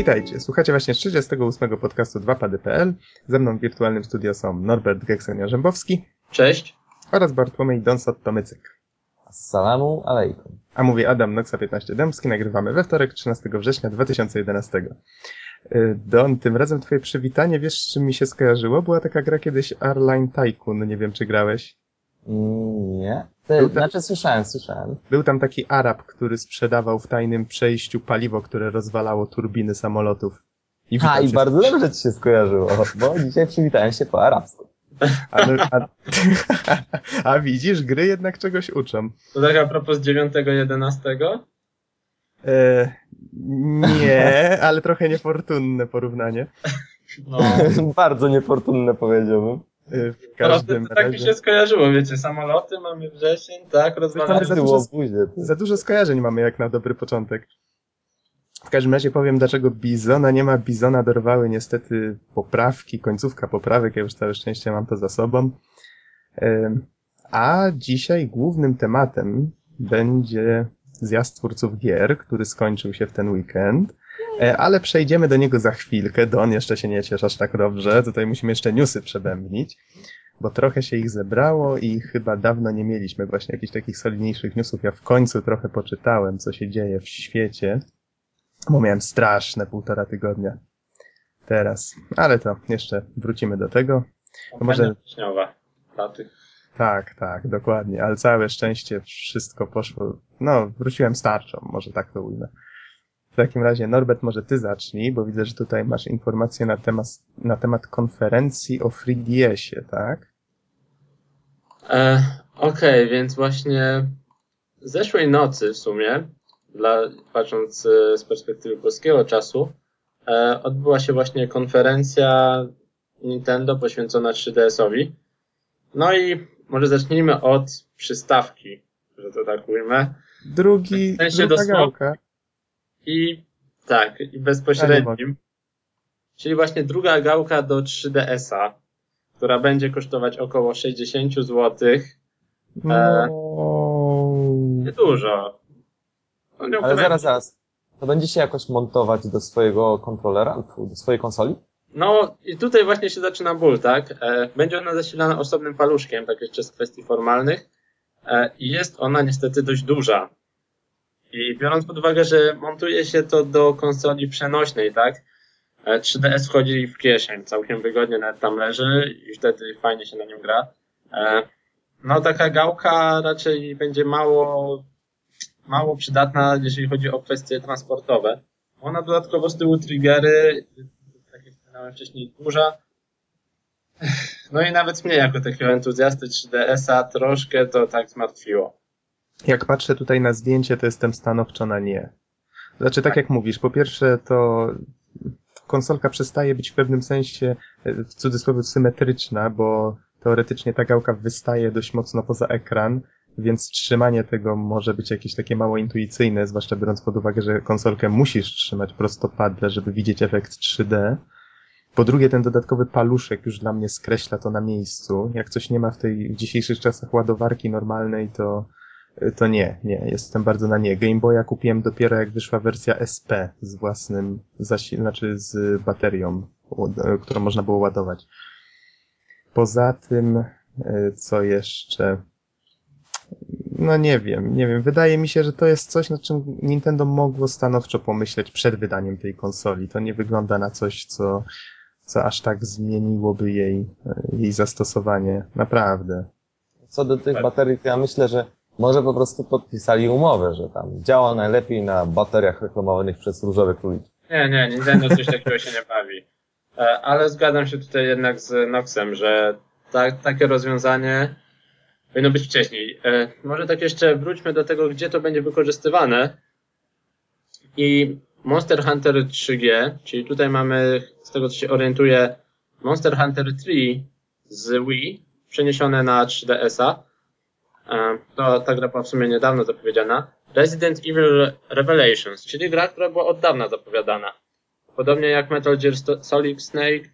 Witajcie, słuchacie właśnie 38 podcastu 2pady.pl. Ze mną w wirtualnym studio są Norbert Geksen-Jarzębowski. Cześć. Oraz Bartłomiej Donsot-Tomycyk. Assalamu alaikum. A mówi Adam Noxa 15 Dębski. Nagrywamy we wtorek 13 września 2011. Y, Don, tym razem twoje przywitanie, wiesz z czym mi się skojarzyło? Była taka gra kiedyś Airline Tycoon, nie wiem czy grałeś. Mm, Nie? Ty, tam- Znaczy słyszałem, słyszałem. Był tam taki Arab, który sprzedawał w tajnym przejściu paliwo, które rozwalało turbiny samolotów. I Ha, i się- bardzo dobrze ci się skojarzyło, bo dzisiaj przywitałem się po arabsku. A, no- a, a widzisz, gry jednak czegoś uczą. To tak a propos 9.11? E, nie, ale trochę niefortunne porównanie. No. bardzo niefortunne powiedziałbym. W każdym to, tak mi razie. się skojarzyło, wiecie, samoloty, mamy wrzesień, tak, rozwalamy. za dużo-. Za dużo skojarzeń mamy jak na dobry początek. W każdym razie powiem, dlaczego Bizona nie ma. Bizona dorwały niestety poprawki, końcówka poprawek. Ja już całe szczęście mam to za sobą. A dzisiaj głównym tematem będzie zjazd twórców gier, który skończył się w ten weekend. E, Ale przejdziemy do niego za chwilkę. Don, jeszcze się nie ciesz aż tak dobrze. Tutaj musimy jeszcze newsy przebębnić, bo trochę się ich zebrało i chyba dawno nie mieliśmy właśnie jakichś takich solidniejszych newsów. Ja w końcu trochę poczytałem, co się dzieje w świecie, bo miałem straszne półtora tygodnia teraz. Ale to jeszcze wrócimy do tego. To może- wrześniowa dla tych. Tak, tak, dokładnie, ale całe szczęście wszystko poszło. No, wróciłem starczą, może tak to ujmę. W takim razie, Norbert, może ty zacznij, bo widzę, że tutaj masz informacje na temat, na temat konferencji o FreeDS-ie, tak? E, Okej, więc właśnie zeszłej nocy w sumie, dla, patrząc e, z perspektywy polskiego czasu, e, odbyła się właśnie konferencja Nintendo poświęcona 3DS-owi. No i może zacznijmy od przystawki, że to tak ujmę. Drugi, W sensie druga dosłownie- gałka. I tak, i bezpośrednim. Czyli właśnie druga gałka do 3DS-a, która będzie kosztować około 60 zł. No... Niedużo. No, nie Ale zaraz, zaraz. To będzie się jakoś montować do swojego kontrolera, do swojej konsoli? No i tutaj właśnie się zaczyna ból, tak? E, Będzie ona zasilana osobnym paluszkiem, tak jeszcze z kwestii formalnych. E, I jest ona niestety dość duża. I biorąc pod uwagę, że montuje się to do konsoli przenośnej, tak? E, 3DS wchodzi w kieszeń, całkiem wygodnie nawet tam leży i wtedy fajnie się na nim gra. E, No taka gałka raczej będzie mało, mało przydatna, jeżeli chodzi o kwestie transportowe. Ona dodatkowo z tyłu triggery, tak jak wspomniałem wcześniej, duża. No i nawet mnie jako takiego entuzjasty 3DS-a troszkę to tak zmartwiło. Jak patrzę tutaj na zdjęcie, to jestem stanowczo na nie. Znaczy, tak jak mówisz, po pierwsze to konsolka przestaje być w pewnym sensie, e, w cudzysłowie, symetryczna, bo teoretycznie ta gałka wystaje dość mocno poza ekran, więc trzymanie tego może być jakieś takie mało intuicyjne, zwłaszcza biorąc pod uwagę, że konsolkę musisz trzymać prostopadle, żeby widzieć efekt 3D. Po drugie, ten dodatkowy paluszek już dla mnie skreśla to na miejscu. Jak coś nie ma w tej w dzisiejszych czasach ładowarki normalnej, to to nie, nie, jestem bardzo na nie. Game Boya kupiłem dopiero jak wyszła wersja SP z własnym zasil, znaczy z baterią, którą można było ładować. Poza tym, e, co jeszcze? No nie wiem, nie wiem. Wydaje mi się, że to jest coś, nad czym Nintendo mogło stanowczo pomyśleć przed wydaniem tej konsoli. To nie wygląda na coś, co, co aż tak zmieniłoby jej, e, jej zastosowanie. Naprawdę. Co do tych baterii, to ja myślę, że może po prostu podpisali umowę, że tam działa najlepiej na bateriach reklamowanych przez różowe króliki. Nie, nie, Nintendo coś takiego się nie bawi. E, Ale zgadzam się tutaj jednak z Noxem, że ta, takie rozwiązanie powinno być wcześniej. E, Może tak jeszcze wróćmy do tego, gdzie to będzie wykorzystywane. I Monster Hunter 3G, czyli tutaj mamy, z tego co się orientuję, Monster Hunter 3 z Wii przeniesione na 3DS-a. E, To ta gra była w sumie niedawno zapowiedziana. Resident Evil Revelations, czyli gra, która była od dawna zapowiadana. Podobnie jak Metal Gear Solid Snake.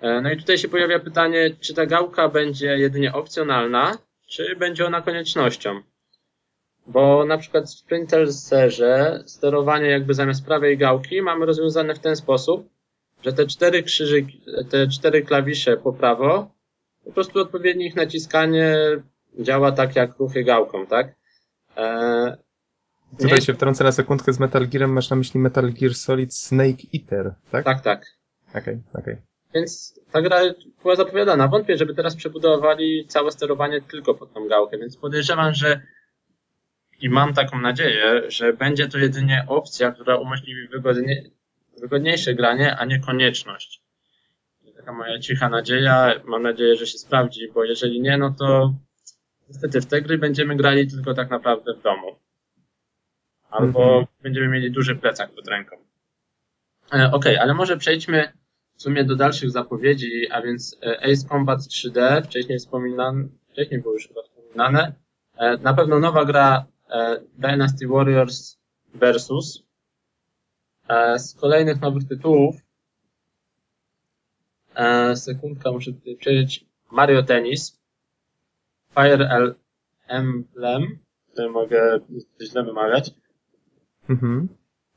E, No i tutaj się pojawia pytanie, czy ta gałka będzie jedynie opcjonalna, czy będzie ona koniecznością. Bo na przykład w Sprinterserze sterowanie jakby zamiast prawej gałki mamy rozwiązane w ten sposób, że te cztery krzyżyki, te cztery klawisze po prawo, po prostu odpowiednie ich naciskanie działa tak jak ruchy gałką, tak? Eee, Tutaj się wtrącę na sekundkę z Metal Gearem, masz na myśli Metal Gear Solid Snake Eater, tak? Tak, tak. Okej, okay, okej. Okay. Więc ta gra była zapowiadana. Wątpię, żeby teraz przebudowali całe sterowanie tylko pod tą gałkę, więc podejrzewam, że i mam taką nadzieję, że będzie to jedynie opcja, która umożliwi wygodnie, wygodniejsze granie, a nie konieczność. Taka moja cicha nadzieja. Mam nadzieję, że się sprawdzi, bo jeżeli nie, no to niestety w te gry będziemy grali tylko tak naprawdę w domu. Albo mm -hmm. będziemy mieli duży plecak pod ręką. E, Okej, okay, ale może przejdźmy w sumie do dalszych zapowiedzi, a więc e, Ace Combat 3D, wcześniej wspominane, wcześniej było już chyba wspominane. E, na pewno nowa gra e, Dynasty Warriors Versus. Z kolejnych nowych tytułów sekundka, muszę tutaj przejrzeć Mario Tennis, Fire Emblem, to mogę źle wymawiać. Mhm.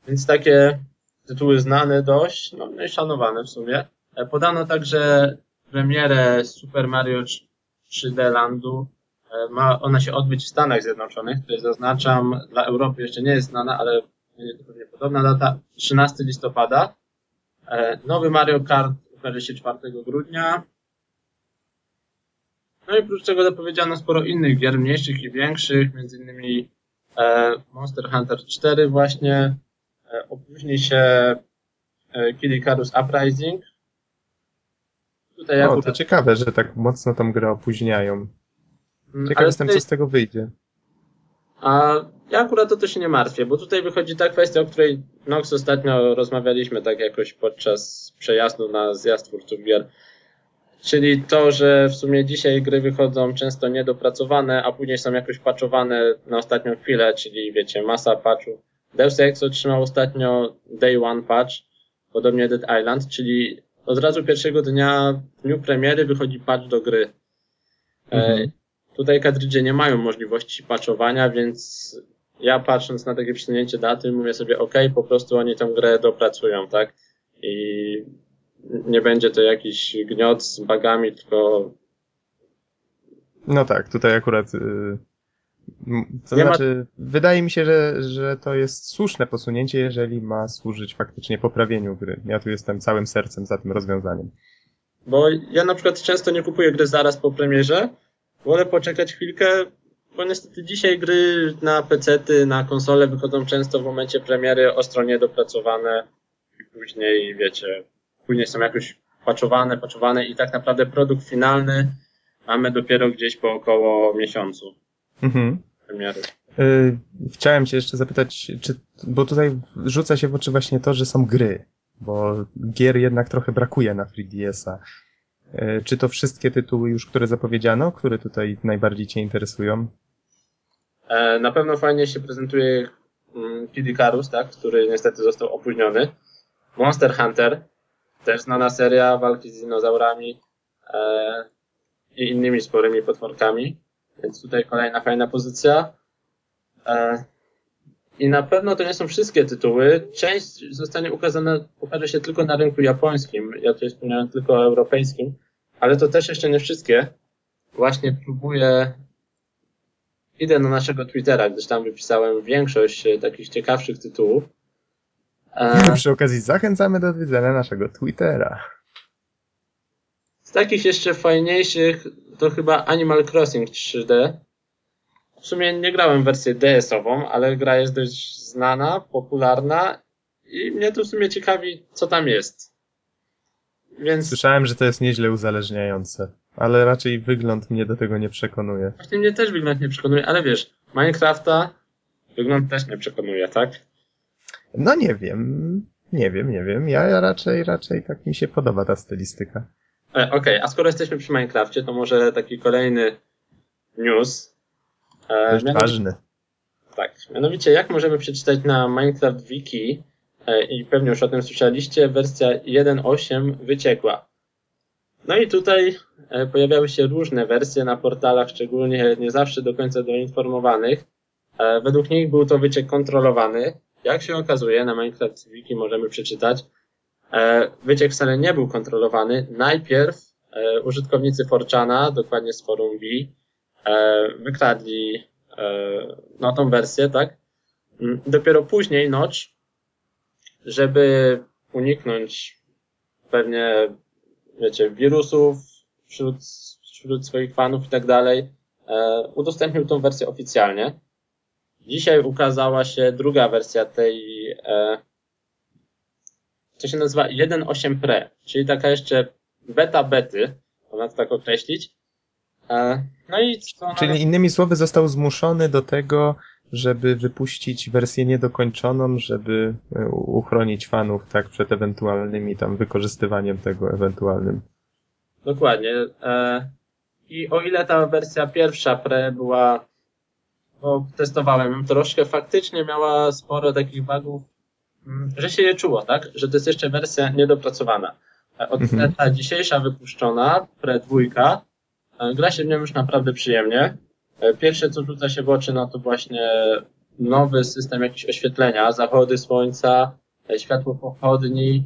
Więc takie tytuły znane dość, no i szanowane w sumie. E, podano także premierę Super Mario 3D Landu. E, ma ona się odbyć w Stanach Zjednoczonych, tutaj zaznaczam, dla Europy jeszcze nie jest znana, ale będzie to pewnie podobna data, 13 listopada. E, nowy Mario Kart ukaże się 4 grudnia. No i oprócz tego zapowiedziano sporo innych gier, mniejszych i większych, między innymi Monster Hunter 4 właśnie, E, opóźni się e, Kid Icarus Uprising. Tutaj o, akurat... to ciekawe, że tak mocno tą grę opóźniają. Mm, Ciekaw jestem, tutaj... co z tego wyjdzie. A ja akurat to, to się nie martwię, bo tutaj wychodzi ta kwestia, o której Nox ostatnio rozmawialiśmy tak jakoś podczas przejazdu na zjazd twórców gier. Czyli to, że w sumie dzisiaj gry wychodzą często niedopracowane, a później są jakoś patchowane na ostatnią chwilę, czyli wiecie, masa patchów Deus Ex otrzymał ostatnio Day One Patch, podobnie Dead Island, czyli od razu pierwszego dnia, w dniu premiery wychodzi patch do gry. E, mhm. tutaj kadrydże nie mają możliwości patchowania, więc ja patrząc na takie przesunięcie daty mówię sobie, ok, po prostu oni tę grę dopracują, tak? I nie będzie to jakiś gniot z bugami, tylko no tak, tutaj akurat y, to nie znaczy, ma... wydaje mi się, że, że to jest słuszne posunięcie, jeżeli ma służyć faktycznie poprawieniu gry. Ja tu jestem całym sercem za tym rozwiązaniem. Bo ja na przykład często nie kupuję gry zaraz po premierze, wolę poczekać chwilkę, bo niestety dzisiaj gry na PC-ty, na konsole wychodzą często w momencie premiery ostro niedopracowane i później, wiecie, później są jakoś paczowane, paczowane i tak naprawdę produkt finalny mamy dopiero gdzieś po około miesiącu. Mhm. Premiery. Y, chciałem cię jeszcze zapytać, czy, bo tutaj rzuca się w oczy właśnie to, że są gry, bo gier jednak trochę brakuje na 3DS-a. Y, czy to wszystkie tytuły już, które zapowiedziano, które tutaj najbardziej cię interesują? E, na pewno fajnie się prezentuje mm, Kid Icarus, tak, który niestety został opóźniony. Monster Hunter, też znana seria walki z dinozaurami e, i innymi sporymi potworkami. Więc tutaj kolejna fajna pozycja. E, I na pewno to nie są wszystkie tytuły. Część zostanie ukazana, ukaże się tylko na rynku japońskim. Ja tutaj wspomniałem tylko o europejskim, ale to też jeszcze nie wszystkie. Właśnie próbuję idę na naszego Twittera, gdyż tam wypisałem większość e, takich ciekawszych tytułów. E... Przy okazji zachęcamy do odwiedzenia naszego Twittera. Z takich jeszcze fajniejszych to chyba Animal Crossing 3D. W sumie nie grałem w wersję DS-ową, ale gra jest dość znana, popularna i mnie to w sumie ciekawi, co tam jest. Więc... Słyszałem, że to jest nieźle uzależniające, ale raczej wygląd mnie do tego nie przekonuje. Właśnie mnie też wygląd nie przekonuje, ale wiesz, Minecrafta wygląd też nie przekonuje, tak? No nie wiem, nie wiem, nie wiem. Ja, ja raczej, raczej tak mi się podoba ta stylistyka. E, okej, okay, a skoro jesteśmy przy Minecrafcie, to może taki kolejny news. E, Dość ważny. Tak, mianowicie jak możemy przeczytać na Minecraft Wiki e, i pewnie już o tym słyszeliście, wersja 1.8 wyciekła. No i tutaj pojawiały się różne wersje na portalach, szczególnie nie zawsze do końca doinformowanych. E, według nich był to wyciek kontrolowany. Jak się okazuje, na Minecraft Wiki możemy przeczytać, e, wyciek wcale nie był kontrolowany. Najpierw e, użytkownicy Forchana, dokładnie z forum B, e, wykradli no, tą wersję, tak? Mm, Dopiero później Notch, żeby uniknąć pewnie, wiecie, wirusów wśród, wśród swoich fanów i tak dalej, udostępnił tą wersję oficjalnie. Dzisiaj ukazała się druga wersja tej, e, co się nazywa 1.8 Pre, czyli taka jeszcze beta bety, można to tak określić. E, no i co Czyli innymi słowy został zmuszony do tego, żeby wypuścić wersję niedokończoną, żeby e, uchronić fanów tak przed ewentualnymi tam wykorzystywaniem tego ewentualnym. Dokładnie. E, I o ile ta wersja pierwsza pre była, bo testowałem ją troszkę, faktycznie miała sporo takich bugów, mm, że się je czuło, tak? Że to jest jeszcze wersja niedopracowana. E, O tyle Mhm. ta dzisiejsza wypuszczona, pre dwójka, e, gra się w nią już naprawdę przyjemnie. E, Pierwsze, co rzuca się w oczy, no to właśnie nowy system jakiś oświetlenia, zachody słońca, e, światło pochodni,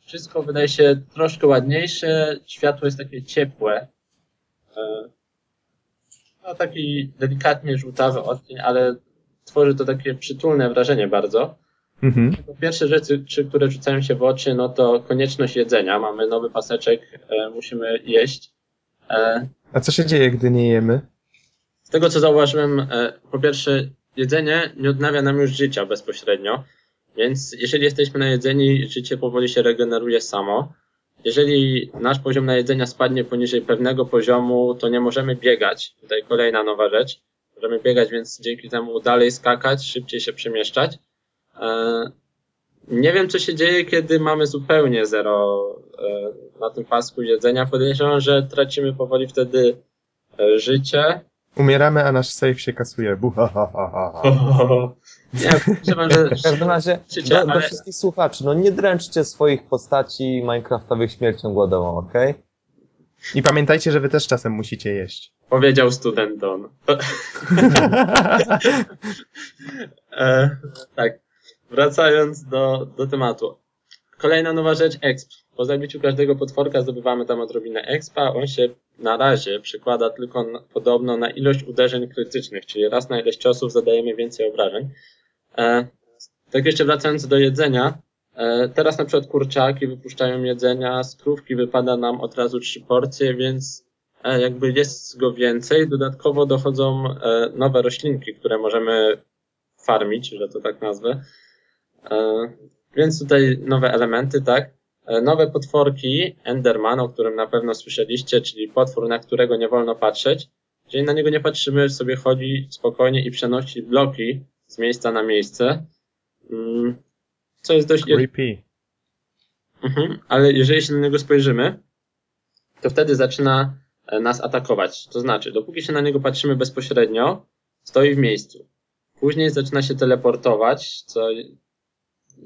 wszystko wydaje się troszkę ładniejsze, światło jest takie ciepłe. No taki delikatnie żółtawy odcień, ale tworzy to takie przytulne wrażenie bardzo. Mhm. Pierwsze rzeczy, czy, które rzucają się w oczy, no to konieczność jedzenia. Mamy nowy paseczek, e, musimy jeść. E, A co się dzieje, gdy nie jemy? Z tego co zauważyłem, e, po pierwsze, jedzenie nie odnawia nam już życia bezpośrednio, więc jeżeli jesteśmy najedzeni, życie powoli się regeneruje samo. Jeżeli nasz poziom najedzenia spadnie poniżej pewnego poziomu, to nie możemy biegać. Tutaj kolejna nowa rzecz. Możemy biegać, więc dzięki temu dalej skakać, szybciej się przemieszczać. E, Nie wiem, co się dzieje, kiedy mamy zupełnie zero e, na tym pasku jedzenia. Podejrzewam, że tracimy powoli wtedy e, życie. Umieramy, a nasz save się kasuje. Nie, podejrzewam, że W każdym razie, do, do wszystkich słuchaczy, no nie dręczcie swoich postaci Minecraftowych śmiercią głodową, okej? I pamiętajcie, że wy też czasem musicie jeść. powiedział studenton. E, tak, wracając do, do tematu. Kolejna nowa rzecz, exp. Po zabiciu każdego potworka zdobywamy tam odrobinę expa. On się na razie przekłada tylko na, podobno na ilość uderzeń krytycznych, czyli raz na ileś ciosów zadajemy więcej obrażeń. E, tak jeszcze wracając do jedzenia. E, teraz na przykład kurczaki wypuszczają jedzenia, z krówki wypada nam od razu trzy porcje, więc e, jakby jest go więcej. Dodatkowo dochodzą e, nowe roślinki, które możemy farmić, że to tak nazwę. E, Więc tutaj nowe elementy, tak? E, Nowe potworki, Enderman, o którym na pewno słyszeliście, czyli potwór, na którego nie wolno patrzeć. Jeżeli na niego nie patrzymy, sobie chodzi spokojnie i przenosi bloki z miejsca na miejsce. Mm, Co jest dość Creepy. Mhm, ale jeżeli się na niego spojrzymy, to wtedy zaczyna e, nas atakować. To znaczy, dopóki się na niego patrzymy bezpośrednio, stoi w miejscu. Później zaczyna się teleportować, co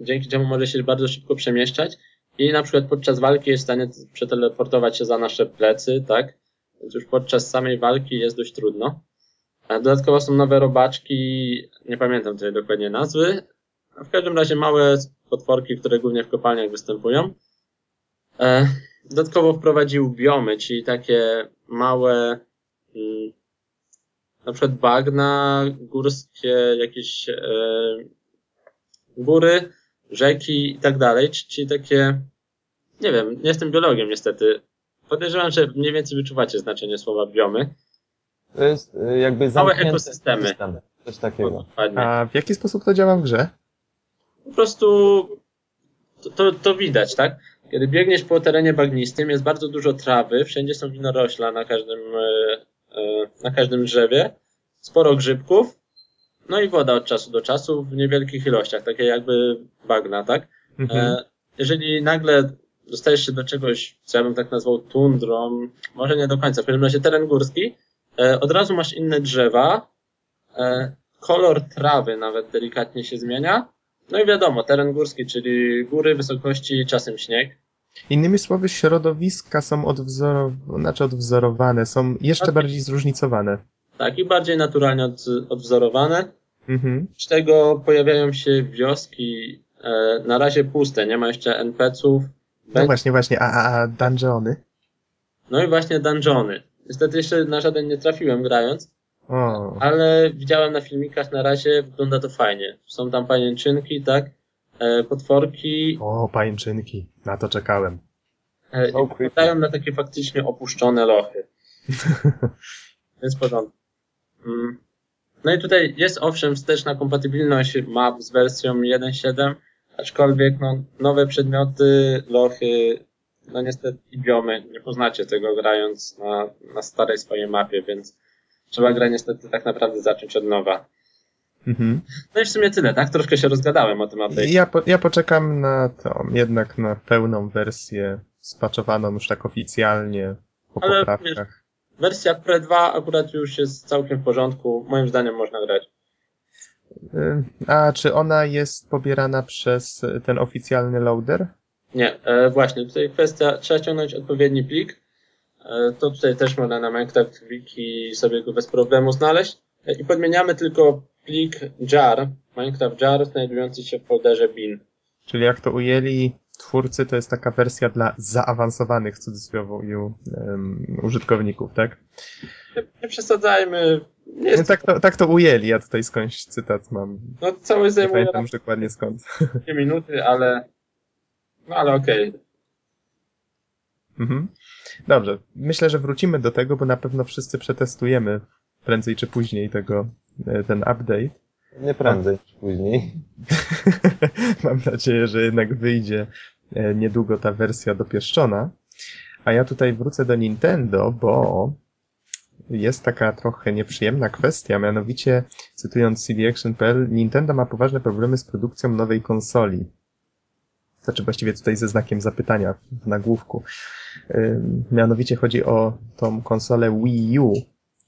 dzięki czemu może się bardzo szybko przemieszczać i na przykład podczas walki jest w stanie przeteleportować się za nasze plecy, tak? Więc już podczas samej walki jest dość trudno. Dodatkowo są nowe robaczki, nie pamiętam tutaj dokładnie nazwy, w każdym razie małe potworki, które głównie w kopalniach występują. E, dodatkowo wprowadził biomy, czyli takie małe, mm, na przykład bagna, górskie jakieś e, góry, rzeki i tak dalej, czyli takie, nie wiem, nie jestem biologiem niestety. Podejrzewam, że mniej więcej wyczuwacie znaczenie słowa biomy. To jest y, jakby zamknięty ekosystemy. system. Coś takiego. Dokładnie. A w jaki sposób to działa w grze? po prostu to, to, to widać, tak? Kiedy biegniesz po terenie bagnistym, jest bardzo dużo trawy, wszędzie są winorośla na każdym, e, e, na każdym drzewie, sporo grzybków, no i woda od czasu do czasu w niewielkich ilościach, takie jakby bagna, tak? Mhm. E, jeżeli nagle dostajesz się do czegoś, co ja bym tak nazwał tundrą, może nie do końca, w każdym razie teren górski, e, od razu masz inne drzewa, e, kolor trawy nawet delikatnie się zmienia, no i wiadomo, teren górski, czyli góry, wysokości, czasem śnieg. Innymi słowy, środowiska są odwzorowane, znaczy odwzorowane, są jeszcze Tak. bardziej zróżnicowane. Tak, i bardziej naturalnie od, odwzorowane. Mhm. Z tego pojawiają się wioski e, na razie puste, nie ma jeszcze NPC-ów. No właśnie, właśnie, a, a, a dungeony? No i właśnie dungeony. Niestety jeszcze na żaden nie trafiłem grając, O, ale widziałem na filmikach na razie, wygląda to fajnie. Są tam pajęczynki, tak? E, potworki o, pajęczynki, na to czekałem. e, So i na takie faktycznie opuszczone lochy. Więc porządku. Mm. No i tutaj jest owszem wsteczna kompatybilność map z wersją 1.7, aczkolwiek no, nowe przedmioty, lochy, no niestety i biomy, nie poznacie tego grając na, na starej swojej mapie, więc trzeba grę niestety tak naprawdę zacząć od nowa. Mhm. No i w sumie tyle, tak? Troszkę się rozgadałem o tym update. Ja, po, ja poczekam na tą, jednak na pełną wersję spaczowaną już tak oficjalnie po Ale poprawkach. Wersja Pre 2 akurat już jest całkiem w porządku, moim zdaniem można grać. Y, A czy ona jest pobierana przez ten oficjalny loader? Nie, e, właśnie, tutaj kwestia, trzeba ściągnąć odpowiedni plik. E, to tutaj też można na Minecraft Wiki sobie go bez problemu znaleźć. E, I podmieniamy tylko plik jar, Minecraft jar, znajdujący się w folderze bin. Czyli jak to ujęli twórcy, to jest taka wersja dla zaawansowanych w cudzysłowie um, użytkowników, tak? Nie, nie przesadzajmy, nie No, tak, to, tak to ujęli, ja tutaj skądś cytat mam. no cały Nie zajmuje pamiętam nam już dokładnie skąd. dwie minuty, ale, no ale okej. Mhm. Dobrze, myślę, że wrócimy do tego, bo na pewno wszyscy przetestujemy prędzej czy później tego, e, ten update. Nie prędzej niż później. Mam nadzieję, że jednak wyjdzie e, niedługo ta wersja dopieszczona. A ja tutaj wrócę do Nintendo, bo jest taka trochę nieprzyjemna kwestia, mianowicie cytując cdaction.pl, Nintendo ma poważne problemy z produkcją nowej konsoli. Znaczy właściwie tutaj ze znakiem zapytania w nagłówku. Ym, Mianowicie chodzi o tą konsolę Wii U,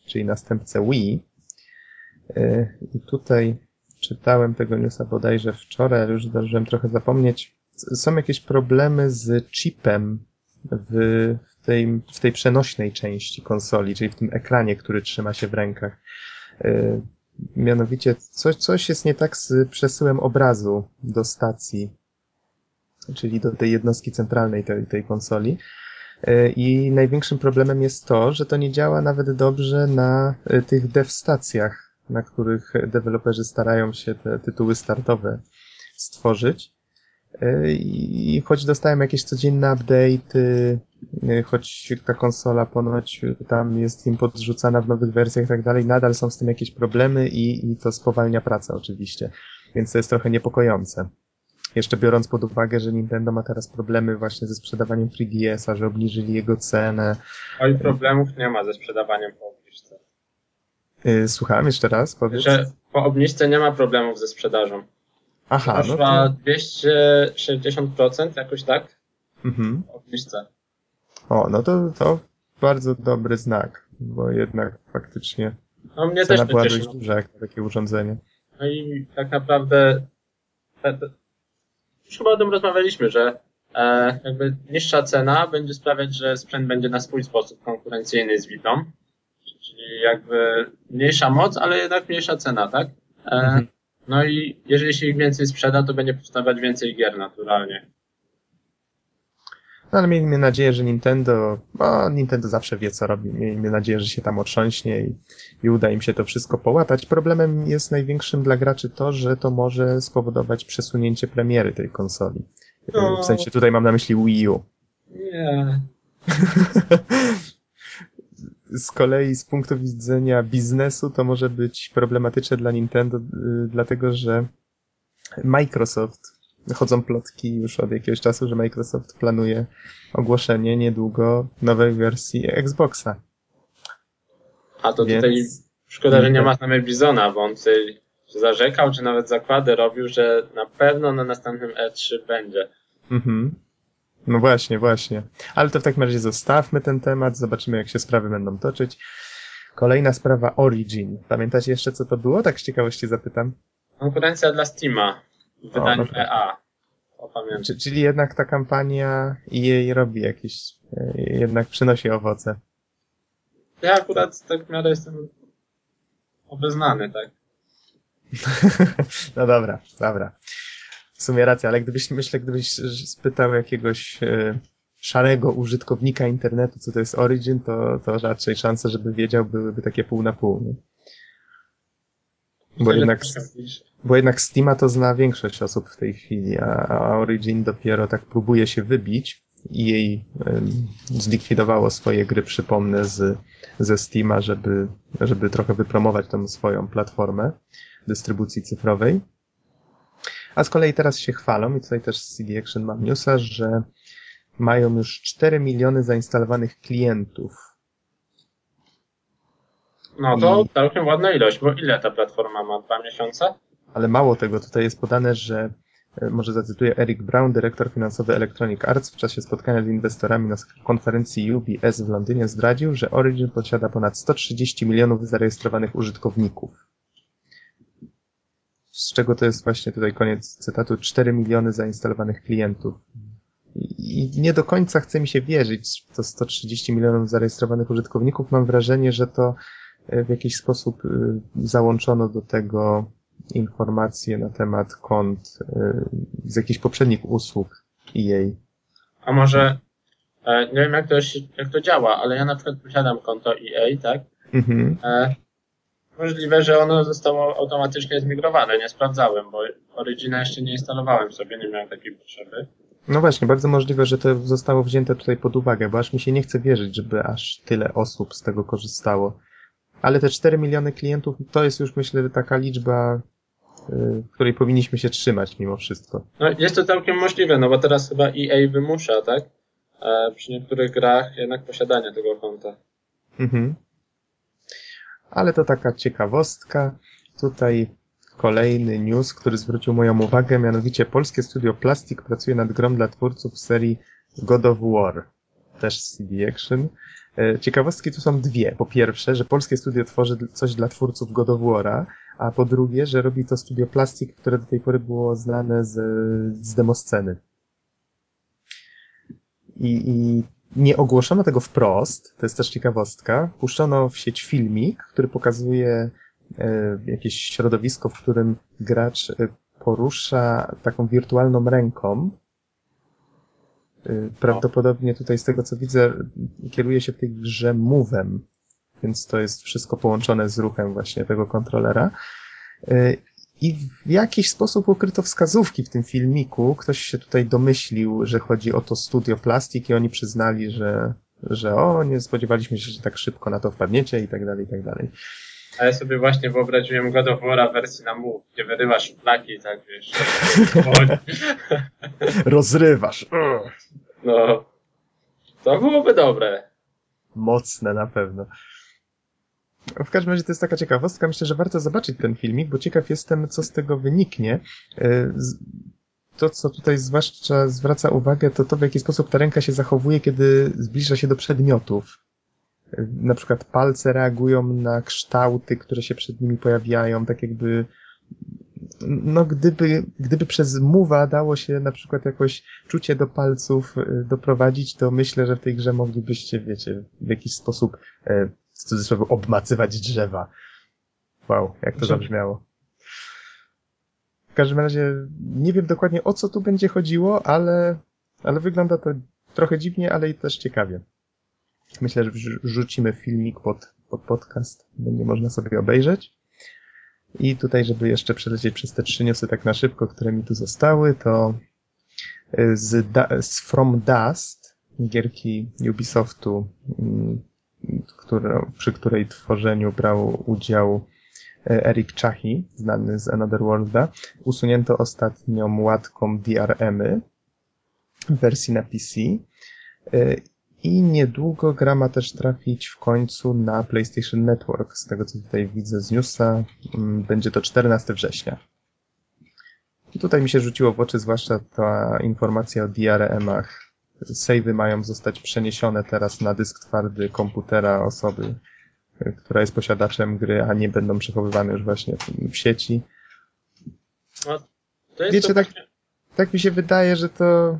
czyli następcę Wii. Yy, I tutaj czytałem tego newsa bodajże wczoraj, ale już zdążyłem trochę zapomnieć. Są jakieś problemy z chipem w, tej, w tej przenośnej części konsoli, czyli w tym ekranie, który trzyma się w rękach. Yy, Mianowicie coś, coś jest nie tak z przesyłem obrazu do stacji, czyli do tej jednostki centralnej tej, tej konsoli. Yy, I największym problemem jest to, że to nie działa nawet dobrze na y, tych dev stacjach, na których deweloperzy starają się te tytuły startowe stworzyć. I choć dostałem jakieś codzienne update, choć ta konsola ponoć tam jest im podrzucana w nowych wersjach i tak dalej, nadal są z tym jakieś problemy i, i to spowalnia pracę oczywiście. Więc to jest trochę niepokojące. Jeszcze biorąc pod uwagę, że Nintendo ma teraz problemy właśnie ze sprzedawaniem 3DS-a, że obniżyli jego cenę. Oj, problemów nie ma ze sprzedawaniem po Słucham jeszcze raz, powiedz. Że po obniżce nie ma problemów ze sprzedażą. Aha, no Poszła to... 260%, jakoś tak? Mhm. Obniżce. O, no to, to bardzo dobry znak, bo jednak faktycznie No mnie cena też była dość duża jak na takie urządzenie. No i tak naprawdę już chyba o tym rozmawialiśmy, że e, jakby niższa cena będzie sprawiać, że sprzęt będzie na swój sposób konkurencyjny z Vitą. Czyli jakby mniejsza moc, ale jednak mniejsza cena, tak? E, Mhm. No i jeżeli się ich więcej sprzeda, to będzie powstawać więcej gier naturalnie. No ale miejmy nadzieję, że Nintendo, bo Nintendo zawsze wie co robi. Miejmy nadzieję, że się tam otrząśnie i, i uda im się to wszystko połatać. Problemem jest największym dla graczy to, że to może spowodować przesunięcie premiery tej konsoli. No. W sensie tutaj mam na myśli Wii U. Nie. z kolei z punktu widzenia biznesu to może być problematyczne dla Nintendo, y, dlatego że Microsoft, chodzą plotki już od jakiegoś czasu, że Microsoft planuje ogłoszenie niedługo nowej wersji Xboxa. A to Więc- tutaj szkoda, że nie ma nami Bizona, bo on tutaj zarzekał, czy nawet zakłady robił, że na pewno na następnym E3 będzie. Mhm. No właśnie, właśnie. Ale to w takim razie zostawmy ten temat, zobaczymy jak się sprawy będą toczyć. Kolejna sprawa Origin. Pamiętacie jeszcze co to było? Tak z ciekawości zapytam. Konkurencja dla Steama w wydaniu no. EA. O, pamiętam. Czy, czyli jednak ta kampania jej robi jakieś, e, jednak przynosi owoce. Ja akurat tak w miarę jestem obeznany, tak? no dobra, dobra. W sumie racja, ale gdybyś, myślę, gdybyś spytał jakiegoś e, szarego użytkownika internetu, co to jest Origin, to, to raczej szanse, żeby wiedział, byłyby takie pół na pół. Nie? Bo jednak, bo jednak Steama to zna większość osób w tej chwili, a, Origin dopiero tak próbuje się wybić i jej zlikwidowało swoje gry, przypomnę, z, ze Steama, żeby, żeby trochę wypromować tą swoją platformę dystrybucji cyfrowej. A z kolei teraz się chwalą, i tutaj też CD Action mam newsa, że mają już 4 miliony zainstalowanych klientów. No to I... całkiem ładna ilość, bo ile ta platforma ma? Dwa miesiące? Ale mało tego, tutaj jest podane, że e, może zacytuję Eric Brown, dyrektor finansowy Electronic Arts w czasie spotkania z inwestorami na konferencji UBS w Londynie zdradził, że Origin posiada ponad 130 milionów zarejestrowanych użytkowników. Z czego to jest właśnie tutaj koniec cytatu 4 miliony zainstalowanych klientów. I nie do końca chce mi się wierzyć w to 130 milionów zarejestrowanych użytkowników. Mam wrażenie, że to e, w jakiś sposób e, załączono do tego informacje na temat kont e, z jakichś poprzednich usług EA. A może, nie wiem jak to, jak to działa, ale ja na przykład posiadam konto EA, tak? Mhm. Możliwe, że ono zostało automatycznie zmigrowane. Nie sprawdzałem, bo Origina jeszcze nie instalowałem sobie, nie miałem takiej potrzeby. No właśnie, bardzo możliwe, że to zostało wzięte tutaj pod uwagę, bo aż mi się nie chce wierzyć, żeby aż tyle osób z tego korzystało. Ale te 4 miliony klientów to jest już myślę taka liczba, yy, której powinniśmy się trzymać mimo wszystko. No jest to całkiem możliwe, no bo teraz chyba EA wymusza, tak? E, przy niektórych grach jednak posiadanie tego konta. Mhm. Ale to taka ciekawostka. Tutaj kolejny news, który zwrócił moją uwagę, mianowicie polskie studio Plastic pracuje nad grą dla twórców serii God of War, też CD Action. E, ciekawostki tu są dwie. Po pierwsze, że polskie studio tworzy coś dla twórców God of War'a, a po drugie, że robi to studio Plastic, które do tej pory było znane z, z demosceny. I, I nie ogłoszono tego wprost, to jest też ciekawostka. Puszczono w sieć filmik, który pokazuje E, jakieś środowisko, w którym gracz e, porusza taką wirtualną ręką. E, prawdopodobnie tutaj z tego co widzę kieruje się w tej grze move'em, więc to jest wszystko połączone z ruchem właśnie tego kontrolera. I w jakiś sposób ukryto wskazówki w tym filmiku. Ktoś się tutaj domyślił, że chodzi o to studio plastik i oni przyznali, że, że o, nie spodziewaliśmy się, że tak szybko na to wpadniecie i tak dalej, i tak dalej. A ja sobie właśnie wyobraziłem God of War wersji na Move, gdzie wyrywasz plaki, tak wiesz. Rozrywasz. No. To byłoby dobre. Mocne na pewno. W każdym razie to jest taka ciekawostka. Myślę, że warto zobaczyć ten filmik, bo ciekaw jestem, co z tego wyniknie. E, to, co tutaj zwłaszcza zwraca uwagę, to to, w jaki sposób ta ręka się zachowuje, kiedy zbliża się do przedmiotów na przykład palce reagują na kształty, które się przed nimi pojawiają, tak jakby no gdyby, gdyby przez muwa dało się na przykład jakoś czucie do palców y, doprowadzić, to myślę, że w tej grze moglibyście, wiecie, w jakiś sposób e, w cudzysłowie obmacywać drzewa. Wow, jak to zabrzmiało. W każdym razie nie wiem dokładnie o co tu będzie chodziło, ale, ale wygląda to trochę dziwnie, ale i też ciekawie. Myślę, że rzucimy filmik pod, pod podcast. Będzie można sobie obejrzeć. I tutaj, żeby jeszcze przelecieć przez te trzy newsy tak na szybko, które mi tu zostały, to y, z, z From Dust, gierki Ubisoftu, mm, które, przy której tworzeniu brał udział y, Eric Chahi, znany z Another Worlda, usunięto ostatnią łatką DRM-y w wersji na PC y, i niedługo gra ma też trafić w końcu na PlayStation Network. Z tego co tutaj widzę z newsa, mm, będzie to 14 września. I tutaj mi się rzuciło w oczy zwłaszcza ta informacja o DRM-ach. Savey mają zostać przeniesione teraz na dysk twardy komputera osoby, która jest posiadaczem gry, a nie będą przechowywane już właśnie w sieci. No, Wiecie, tak, tak mi się wydaje, że to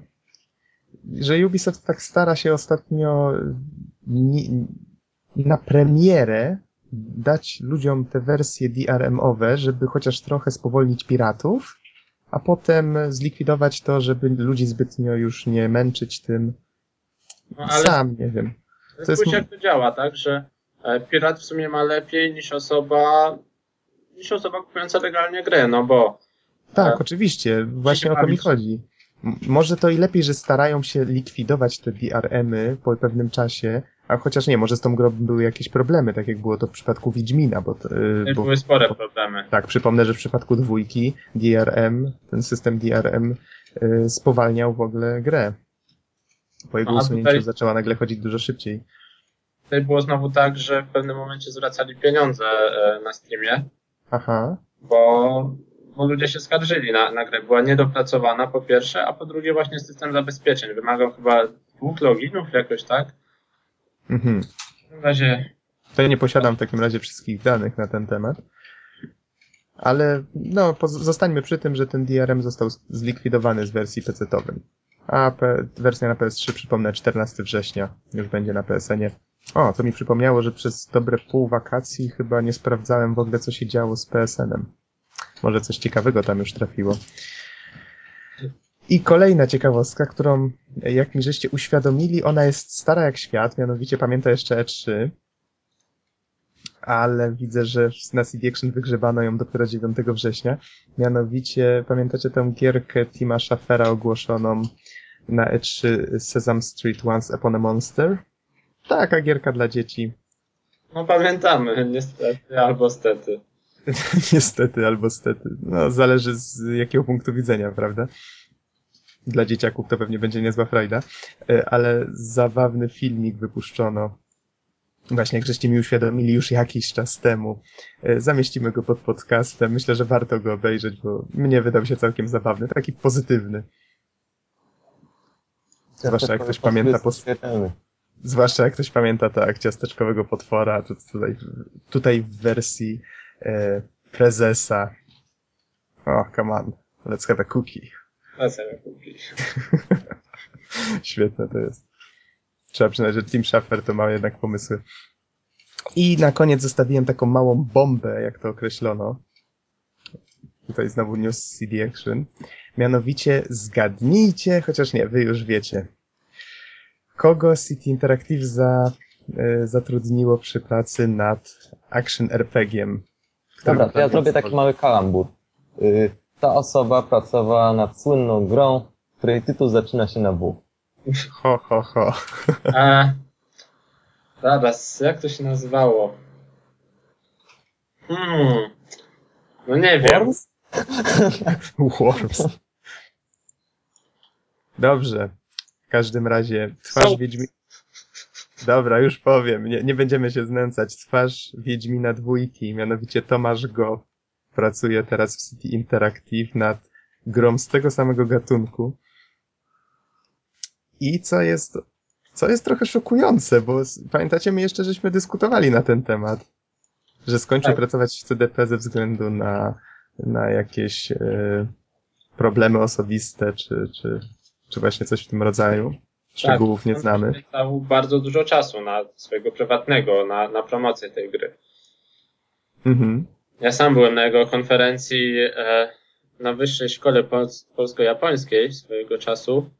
że Ubisoft tak stara się ostatnio na premierę dać ludziom te wersje DRM-owe, żeby chociaż trochę spowolnić piratów, a potem zlikwidować to, żeby ludzi zbytnio już nie męczyć tym. No, ale Sam nie wiem. to jest jak to działa, tak? Że e, pirat w sumie ma lepiej niż osoba, niż osoba kupująca legalnie grę, no bo Tak, E, oczywiście, właśnie o to mi chodzi. Może to i lepiej, że starają się likwidować te DRM-y po pewnym czasie, a chociaż nie, może z tą grą były jakieś problemy, tak jak było to w przypadku Wiedźmina, bo, to, y, tutaj bo były spore problemy. tak, przypomnę, że w przypadku dwójki DRM, ten system DRM y, spowalniał w ogóle grę. Po jego No, usunięciu tutaj- zaczęła nagle chodzić dużo szybciej. Tutaj było znowu tak, że w pewnym momencie zwracali pieniądze e, na streamie, Aha, bo, bo ludzie się skarżyli na, na grę. Była niedopracowana po pierwsze, a po drugie właśnie system zabezpieczeń. Wymagał chyba dwóch loginów jakoś, tak? mhm. W razie To ja nie posiadam w takim razie wszystkich danych na ten temat. Ale no, zostańmy przy tym, że ten DRM został zlikwidowany z wersji PC-towym. A wersja na PS3, przypomnę, 14 września już będzie na PSN-ie. O, to mi przypomniało, że przez dobre pół wakacji chyba nie sprawdzałem w ogóle, co się działo z PSN-em. Może coś ciekawego tam już trafiło. I kolejna ciekawostka, którą, jak mi żeście uświadomili, ona jest stara jak świat, mianowicie pamięta jeszcze E3, ale widzę, że na CD Action wygrzebano ją dopiero 9 września. Mianowicie, pamiętacie tę gierkę Tima Schaffera ogłoszoną na E3 Sesame Street Once Upon a Monster? Taka gierka dla dzieci. No pamiętamy, niestety albo stety. Niestety albo stety. No, zależy z jakiego punktu widzenia, prawda? Dla dzieciaków to pewnie będzie niezła frajda, E, ale zabawny filmik wypuszczono. Właśnie, żeście mi uświadomili już jakiś czas temu. E, Zamieścimy go pod podcastem. Myślę, że warto go obejrzeć, bo mnie wydał się całkiem zabawny, taki pozytywny. Zwłaszcza jak ktoś pamięta po-. Zwłaszcza jak ktoś pamięta tak, ciasteczkowego potwora, tu, tutaj, tutaj w wersji e, prezesa. O, come on, let's have a cookie. Na sobie kupi. Świetne to jest. Trzeba przyznać, że Tim Schafer to ma jednak pomysły. I na koniec zostawiłem taką małą bombę, jak to określono. Tutaj znowu news CD Action. Mianowicie zgadnijcie, chociaż nie, wy już wiecie. Kogo City Interactive za, e, zatrudniło przy pracy nad Action RPG-iem? Dobra, to ja zrobię taki mały kalambur. Y, Ta osoba pracowała nad słynną grą, której tytuł zaczyna się na W. Ho, ho, ho. A, zaraz, jak to się nazywało? Hmm, no nie wiem. Worms? Worms. Dobrze. W każdym razie twarz Są- Wiedźmi... Dobra, już powiem. Nie, nie będziemy się znęcać. Twarz Wiedźmina dwójki, mianowicie Tomasz Go, pracuje teraz w City Interactive nad grą z tego samego gatunku. I co jest, co jest trochę szokujące, bo pamiętacie, my jeszcze żeśmy dyskutowali na ten temat, że skończył Tak. pracować w CDP ze względu na, na jakieś e, problemy osobiste, czy, czy, czy właśnie coś w tym rodzaju. Szczegółów nie on znamy. bardzo dużo czasu na swojego prywatnego, na, na promocję tej gry. Mhm. Ja sam byłem na jego konferencji e, na Wyższej Szkole Pols- Polsko-Japońskiej swojego czasu.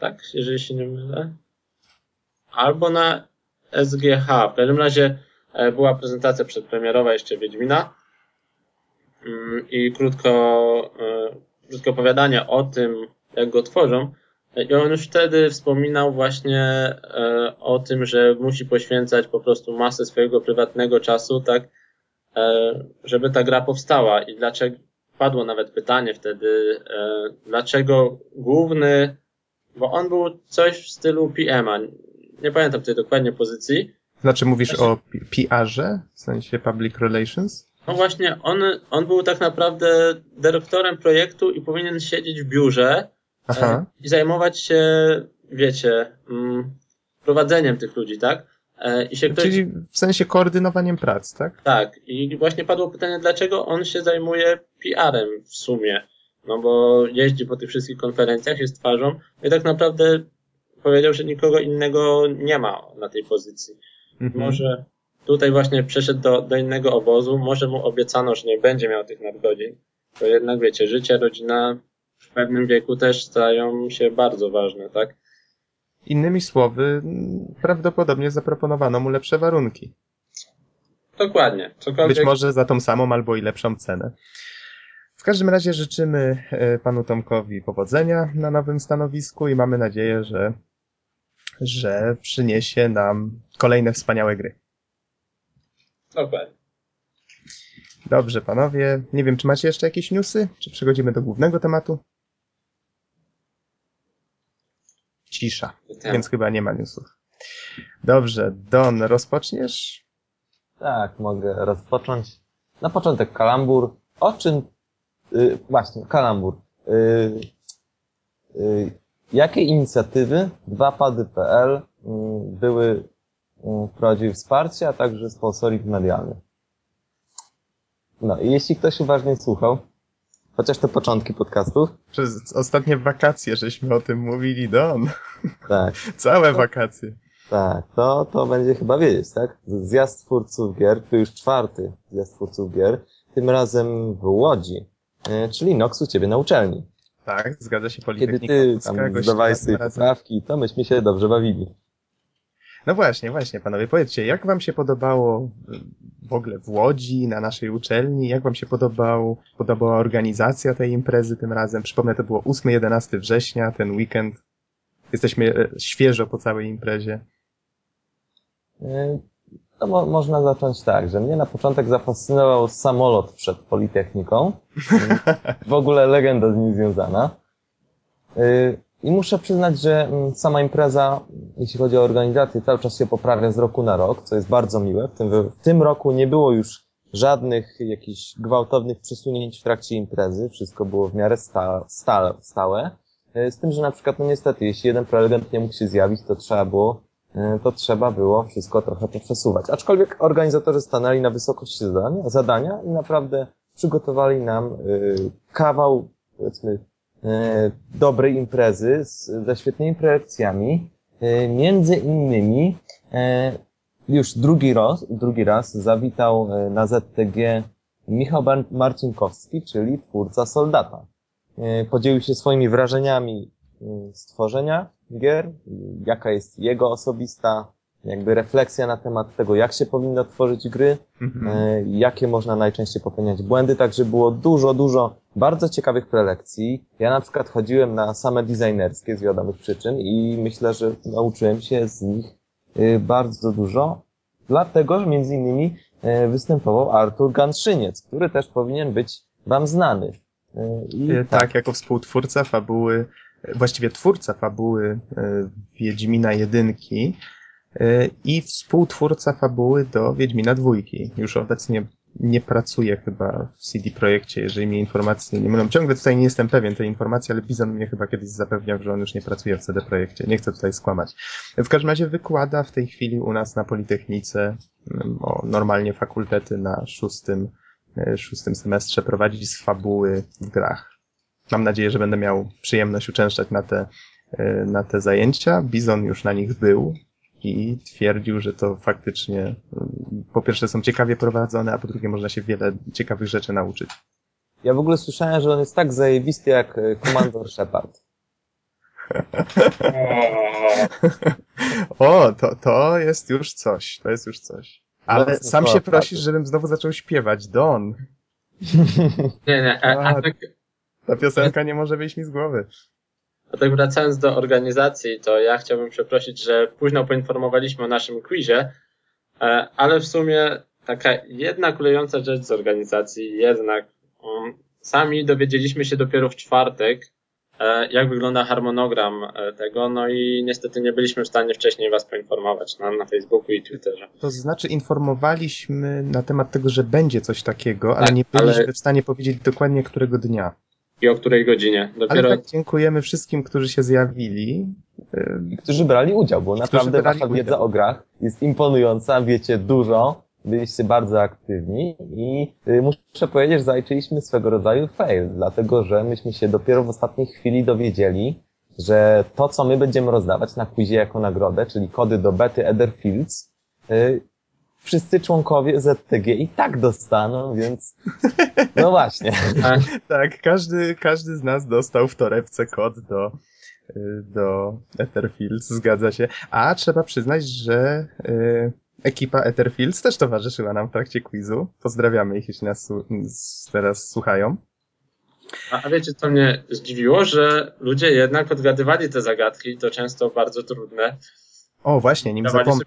Tak, jeżeli się nie mylę. Albo na SGH. W każdym razie e, była prezentacja przedpremierowa jeszcze Wiedźmina. Mm, I krótko, e, krótkie opowiadanie o tym, jak go tworzą. I on już wtedy wspominał właśnie e, o tym, że musi poświęcać po prostu masę swojego prywatnego czasu, tak, e, żeby ta gra powstała i dlaczego padło nawet pytanie wtedy, e, dlaczego główny, bo on był coś w stylu PM-a, nie pamiętam tej dokładnie pozycji. Znaczy mówisz Właśnie- o PR-ze, w sensie public relations? No właśnie, on, on był tak naprawdę dyrektorem projektu i powinien siedzieć w biurze Aha. e, i zajmować się, wiecie, mm, prowadzeniem tych ludzi, tak? E, I się ktoś... Czyli w sensie koordynowaniem prac, tak? Tak, i właśnie padło pytanie, dlaczego on się zajmuje PR-em w sumie. No bo jeździ po tych wszystkich konferencjach, jest twarzą i tak naprawdę powiedział, że nikogo innego nie ma na tej pozycji. Mhm. Może, tutaj właśnie przeszedł do, do innego obozu, może mu obiecano, że nie będzie miał tych nadgodzin, to jednak wiecie, życie, rodzina pewnym wieku też stają się bardzo ważne, tak? Innymi słowy, prawdopodobnie zaproponowano mu lepsze warunki. Dokładnie. Cokolwiek... Być może za tą samą albo i lepszą cenę. W każdym razie życzymy e, panu Tomkowi powodzenia na nowym stanowisku i mamy nadzieję, że, że przyniesie nam kolejne wspaniałe gry. Dokładnie. Dobrze, panowie. Nie wiem, czy macie jeszcze jakieś newsy? Czy przechodzimy do głównego tematu? Cisza, Tak. więc chyba nie ma newsów. Dobrze, Don, rozpoczniesz? Tak, mogę rozpocząć. Na początek kalambur. O czym... Y, właśnie, kalambur. Y, y, jakie inicjatywy 2pady.pl y, były y, wprowadziły wsparcie, a także sponsoring medialny? No i jeśli ktoś uważnie słuchał, chociaż te początki podcastów, Przez ostatnie wakacje żeśmy o tym mówili, Don. tak, Całe wakacje. Tak, to, to będzie chyba wiedzieć, tak? Zjazd twórców gier, to już czwarty zjazd twórców gier, tym razem w Łodzi, e, czyli Nox u ciebie na uczelni. Tak, zgadza się Kiedy Politechnika ty Polska, tam zdawałeś sobie poprawki, to myśmy się dobrze bawili. No właśnie, właśnie, panowie, powiedzcie, jak wam się podobało y, w ogóle w Łodzi, na naszej uczelni? Jak wam się podobał, podobała organizacja tej imprezy tym razem? Przypomnę, to było 8-11 września, ten weekend. Jesteśmy e, świeżo po całej imprezie. E, To mo można zacząć tak, że mnie na początek zafascynował samolot przed Politechniką. W ogóle legenda z nim związana. I muszę przyznać, że mm, sama impreza, jeśli chodzi o organizację, cały czas się poprawia z roku na rok, co jest bardzo miłe. W tym, w tym roku nie było już żadnych jakichś gwałtownych przesunięć w trakcie imprezy. Wszystko było w miarę sta stale, stałe. Y, Z tym, że na przykład, no niestety, jeśli jeden prelegent nie mógł się zjawić, to trzeba było y, to trzeba było wszystko trochę poprzesuwać. Aczkolwiek organizatorzy stanęli na wysokości zadania, zadania i naprawdę przygotowali nam y, kawał, powiedzmy, y, dobrej imprezy z, ze świetnymi prelekcjami. Y, między innymi y, już drugi raz, drugi raz zawitał na ZTG Michał Marcinkowski, czyli twórca Soldata. Podzielił się swoimi wrażeniami y, z tworzenia gier, jaka jest jego osobista jakby refleksja na temat tego, jak się powinno tworzyć gry, Mhm. e, jakie można najczęściej popełniać błędy, także było dużo, dużo bardzo ciekawych prelekcji. Ja na przykład chodziłem na same designerskie z wiadomych przyczyn i myślę, że nauczyłem się z nich y, bardzo dużo, dlatego, że między innymi e, występował Artur Ganszyniec, który też powinien być wam znany. E, I E, Tak, jako współtwórca fabuły, e, właściwie twórca fabuły e, Wiedźmina jedynki e, i współtwórca fabuły do Wiedźmina dwójki. Już obecnie nie pracuje chyba w CD Projekcie, jeżeli mnie informacje nie mylą. Ciągle tutaj nie jestem pewien tej informacji, ale Bizon mnie chyba kiedyś zapewniał, że on już nie pracuje w CD Projekcie. Nie chcę tutaj skłamać. W każdym razie wykłada w tej chwili u nas na Politechnice mm, normalnie fakultety na szóstym, e, szóstym semestrze prowadzić z fabuły w grach. Mam nadzieję, że będę miał przyjemność uczęszczać na te, e, na te zajęcia. Bizon już na nich był i twierdził, że to faktycznie mm, po pierwsze są ciekawie prowadzone, a po drugie można się wiele ciekawych rzeczy nauczyć. Ja w ogóle słyszałem, że on jest tak zajebisty jak e, Komandor Shepard. O, to, to jest już coś, to jest już coś. Ale Mocne sam się prosisz, żebym znowu zaczął śpiewać. Don, Nie, nie, a, a, tak, ta piosenka nie może wyjść mi z głowy. A tak wracając do organizacji, to ja chciałbym przeprosić, że późno poinformowaliśmy o naszym quizie, e, ale w sumie taka jedna kulejąca rzecz z organizacji jednak um, sami dowiedzieliśmy się dopiero w czwartek, e, jak wygląda harmonogram e, tego, no i niestety nie byliśmy w stanie wcześniej was poinformować na, na Facebooku i Twitterze. To znaczy informowaliśmy na temat tego, że będzie coś takiego, ale Tak, nie byliśmy ale- w stanie powiedzieć dokładnie którego dnia. I o której godzinie. Ale Dopiero tak dziękujemy wszystkim, którzy się zjawili. Y, I którzy brali udział, bo naprawdę wasza udział. wiedza o grach jest imponująca, wiecie dużo, byliście bardzo aktywni i y, muszę powiedzieć, że zaliczyliśmy swego rodzaju fail, dlatego że myśmy się dopiero w ostatniej chwili dowiedzieli, że to, co my będziemy rozdawać na quizie jako nagrodę, czyli kody do bety Etherfields, y, wszyscy członkowie ZTG i tak dostaną, więc no właśnie. tak, każdy, każdy z nas dostał w torebce kod do, y, do Etherfields, zgadza się. A trzeba przyznać, że y, ekipa Etherfields też towarzyszyła nam w trakcie quizu. Pozdrawiamy ich, jeśli nas teraz słuchają. A, a wiecie, co mnie zdziwiło, że ludzie jednak odgadywali te zagadki, to często bardzo trudne. O, właśnie, nim zapomnę.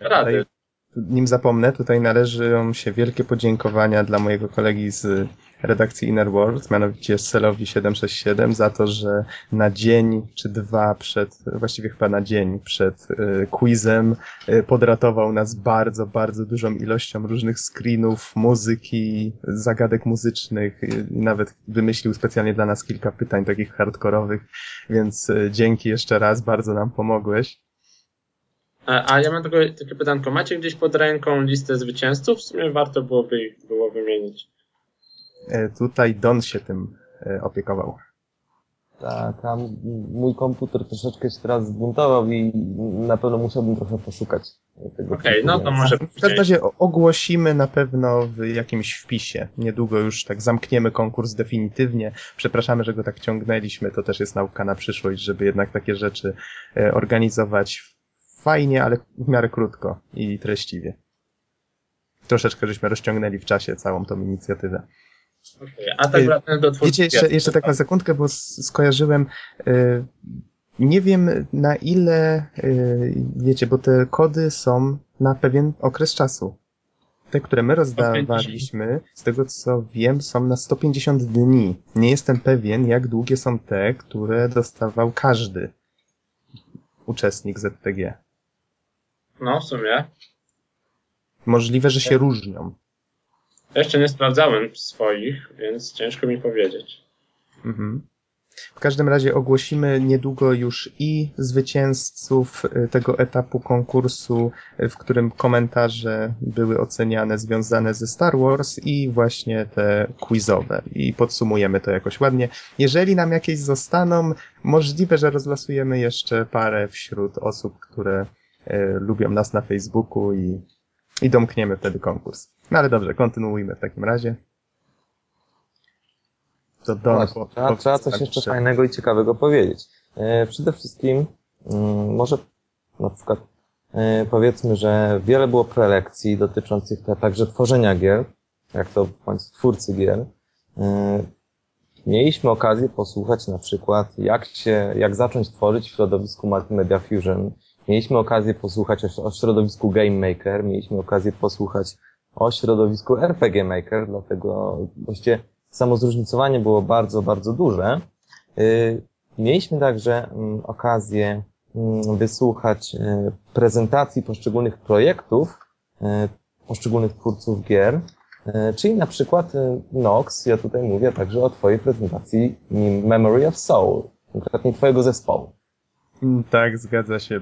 Nim zapomnę, tutaj należą się wielkie podziękowania dla mojego kolegi z redakcji Inner World, mianowicie Celowi 767 za to, że na dzień czy dwa przed, właściwie chyba na dzień przed y, quizem y, podratował nas bardzo, bardzo dużą ilością różnych screenów, muzyki, zagadek muzycznych nawet wymyślił specjalnie dla nas kilka pytań takich hardkorowych, więc y, dzięki jeszcze raz, bardzo nam pomogłeś. A ja mam tylko takie pytanko. Macie gdzieś pod ręką listę zwycięzców? W sumie warto byłoby ich było wymienić. E, tutaj Don się tym e, opiekował. Tak, a mój komputer troszeczkę się teraz zbuntował i na pewno musiałbym trochę poszukać tego. Okej, okay, no to może... W każdym razie ogłosimy na pewno w jakimś wpisie. Niedługo już tak zamkniemy konkurs definitywnie. Przepraszamy, że go tak ciągnęliśmy. To też jest nauka na przyszłość, żeby jednak takie rzeczy e, organizować fajnie, ale w miarę krótko i treściwie. Troszeczkę żeśmy rozciągnęli w czasie całą tą inicjatywę. Okay, a tak wracając do Wiecie, jeszcze, jeszcze tak na sekundkę, bo skojarzyłem, yy, nie wiem na ile, yy, wiecie, bo te kody są na pewien okres czasu. Te, które my rozdawaliśmy, z tego co wiem, są na 150 dni. Nie jestem pewien, jak długie są te, które dostawał każdy uczestnik ZTG. No, w sumie. Możliwe, że się różnią. Jeszcze nie sprawdzałem swoich, więc ciężko mi powiedzieć. Mhm. W każdym razie ogłosimy niedługo już i zwycięzców y, tego etapu konkursu, y, w którym komentarze były oceniane związane ze Star Wars i właśnie te quizowe. I podsumujemy to jakoś ładnie. Jeżeli nam jakieś zostaną, możliwe, że rozlasujemy jeszcze parę wśród osób, które lubią nas na Facebooku i, i domkniemy wtedy konkurs. No ale dobrze, kontynuujmy w takim razie. To do, Właśnie, po, trzeba, trzeba coś jeszcze fajnego i ciekawego powiedzieć. E, przede wszystkim mm, może na przykład e, powiedzmy, że wiele było prelekcji dotyczących te, także tworzenia gier, jak to Państwo twórcy gier. E, mieliśmy okazję posłuchać na przykład, jak się, jak zacząć tworzyć w środowisku Multimedia Fusion. Mieliśmy okazję posłuchać o, środowisku Game Maker, mieliśmy okazję posłuchać o środowisku RPG Maker, dlatego właściwie samo zróżnicowanie było bardzo, bardzo duże. Y, mieliśmy także mm, okazję mm, wysłuchać y, prezentacji poszczególnych projektów y, poszczególnych twórców gier, czyli na przykład Nox, ja tutaj mówię także o Twojej prezentacji Memory of Soul, konkretnie Twojego zespołu. Mm, tak, zgadza się.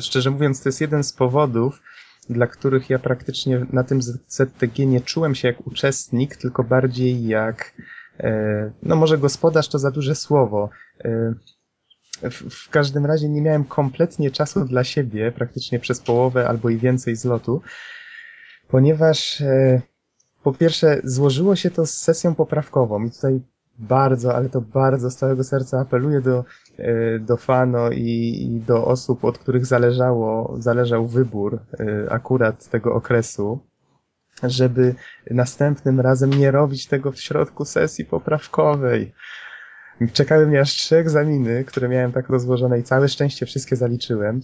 Szczerze mówiąc, to jest jeden z powodów, dla których ja praktycznie na tym ZTG nie czułem się jak uczestnik, tylko bardziej jak, e, no może gospodarz to za duże słowo. E, w, w każdym razie nie miałem kompletnie czasu dla siebie, praktycznie przez połowę albo i więcej z lotu, ponieważ e, po pierwsze złożyło się to z sesją poprawkową i tutaj bardzo, ale to bardzo z całego serca apeluję do, e, do Fano i, i do osób, od których zależało, zależał wybór e, akurat tego okresu, żeby następnym razem nie robić tego w środku sesji poprawkowej. Czekały mnie aż trzy egzaminy, które miałem tak rozłożone i całe szczęście wszystkie zaliczyłem.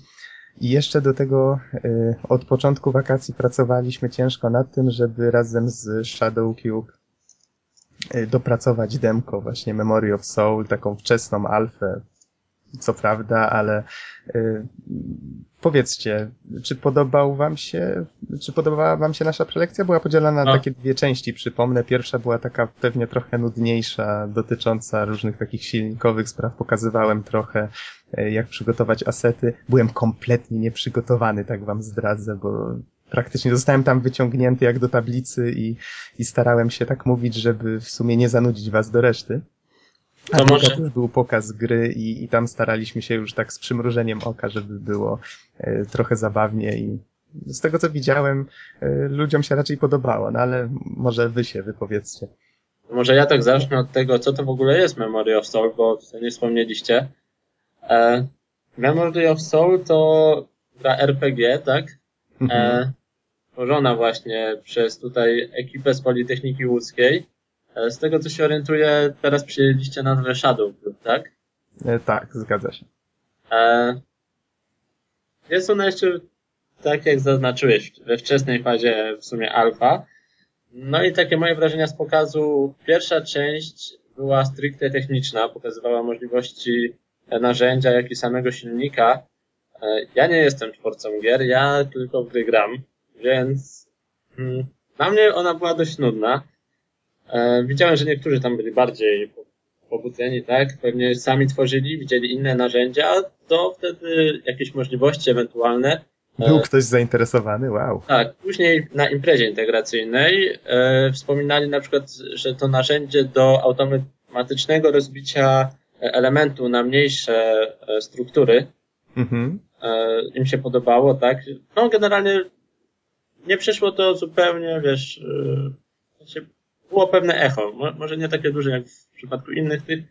I jeszcze do tego y, od początku wakacji pracowaliśmy ciężko nad tym, żeby razem z Shadow Cube dopracować demko właśnie Memory of Soul, taką wczesną alfę, co prawda, ale y, powiedzcie, czy podobał wam się, czy podobała wam się nasza prelekcja? Była podzielona na takie dwie części, przypomnę. Pierwsza była taka pewnie trochę nudniejsza, dotycząca różnych takich silnikowych spraw. Pokazywałem trochę, y, jak przygotować asety. Byłem kompletnie nieprzygotowany, tak wam zdradzę, bo praktycznie zostałem tam wyciągnięty jak do tablicy i, i starałem się tak mówić, żeby w sumie nie zanudzić was do reszty. A to może... już był pokaz gry i, i tam staraliśmy się już tak z przymrużeniem oka, żeby było e, trochę zabawnie i z tego co widziałem, ludziom się raczej podobało, no ale może wy się wypowiedzcie. Może ja tak zacznę od tego, co to w ogóle jest Memory of Soul, bo nie wspomnieliście. E, Memory of Soul to gra RPG, tak? Mhm. E, tworzona właśnie przez tutaj ekipę z Politechniki Łódzkiej. E, z tego co się orientuję, teraz przyjęliście nazwę Shadow Group, tak? E, tak, zgadza się. E, jest ona jeszcze, tak jak zaznaczyłeś, we wczesnej fazie w sumie alfa. No i takie moje wrażenia z pokazu. Pierwsza część była stricte techniczna, pokazywała możliwości narzędzia, jak i samego silnika. E, ja nie jestem twórcą gier, ja tylko w gry gram, więc hmm, dla mnie ona była dość nudna. E, widziałem, że niektórzy tam byli bardziej pobudzeni, tak? Pewnie sami tworzyli, widzieli inne narzędzia, to wtedy jakieś możliwości ewentualne. E, Był ktoś zainteresowany, wow. Tak, później na imprezie integracyjnej e, wspominali na przykład, że to narzędzie do automatycznego rozbicia elementu na mniejsze struktury, mhm. E, im się podobało, tak? No generalnie nie przyszło to zupełnie, wiesz, e, było pewne echo. Może nie takie duże jak w przypadku innych tych,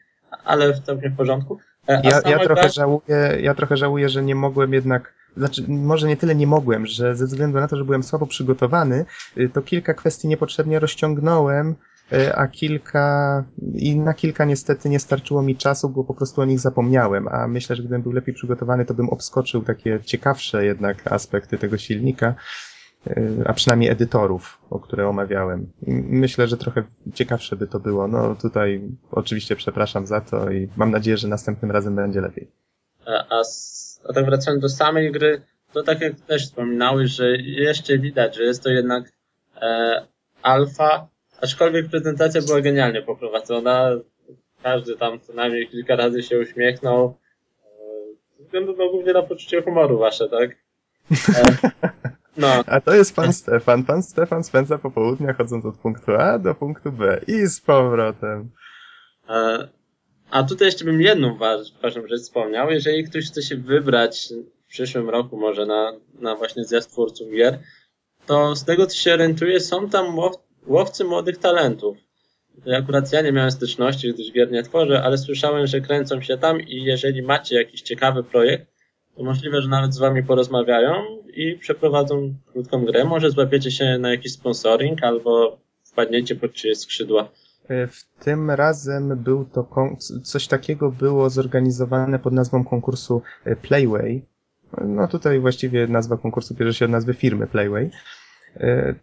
ale całkiem w porządku. E, ja, ja, trochę gra... żałuję, ja trochę żałuję, że nie mogłem jednak znaczy, może nie tyle nie mogłem, że ze względu na to, że byłem słabo przygotowany, y, to kilka kwestii niepotrzebnie rozciągnąłem E, a kilka, i na kilka niestety nie starczyło mi czasu, bo po prostu o nich zapomniałem, a myślę, że gdybym był lepiej przygotowany, to bym obskoczył takie ciekawsze jednak aspekty tego silnika, a przynajmniej edytorów, o które omawiałem. I myślę, że trochę ciekawsze by to było. No tutaj oczywiście przepraszam za to i mam nadzieję, że następnym razem będzie lepiej. A, a, a tak wracając do samej gry, to tak jak też wspominałeś, że jeszcze widać, że jest to jednak e, alfa, Aczkolwiek prezentacja była genialnie poprowadzona. Każdy tam co najmniej kilka razy się uśmiechnął. E, ze względu no, głównie na poczucie humoru wasze, tak? E, no. A to jest pan Stefan. Pan Stefan spędza popołudnia chodząc od punktu A do punktu B i z powrotem. E, a tutaj jeszcze bym jedną ważną rzecz wspomniał. Jeżeli ktoś chce się wybrać w przyszłym roku może na, na właśnie zjazd twórców gier, to z tego co się orientuję, są tam Łowcy młodych talentów. Akurat ja nie miałem styczności, gdyż gier nie tworzę, ale słyszałem, że kręcą się tam i jeżeli macie jakiś ciekawy projekt, to możliwe, że nawet z wami porozmawiają i przeprowadzą krótką grę. Może złapiecie się na jakiś sponsoring albo wpadniecie pod czyjeś skrzydła. E, w tym razem był to coś takiego było zorganizowane pod nazwą konkursu e, Playway. No tutaj właściwie nazwa konkursu bierze się od nazwy firmy Playway. E,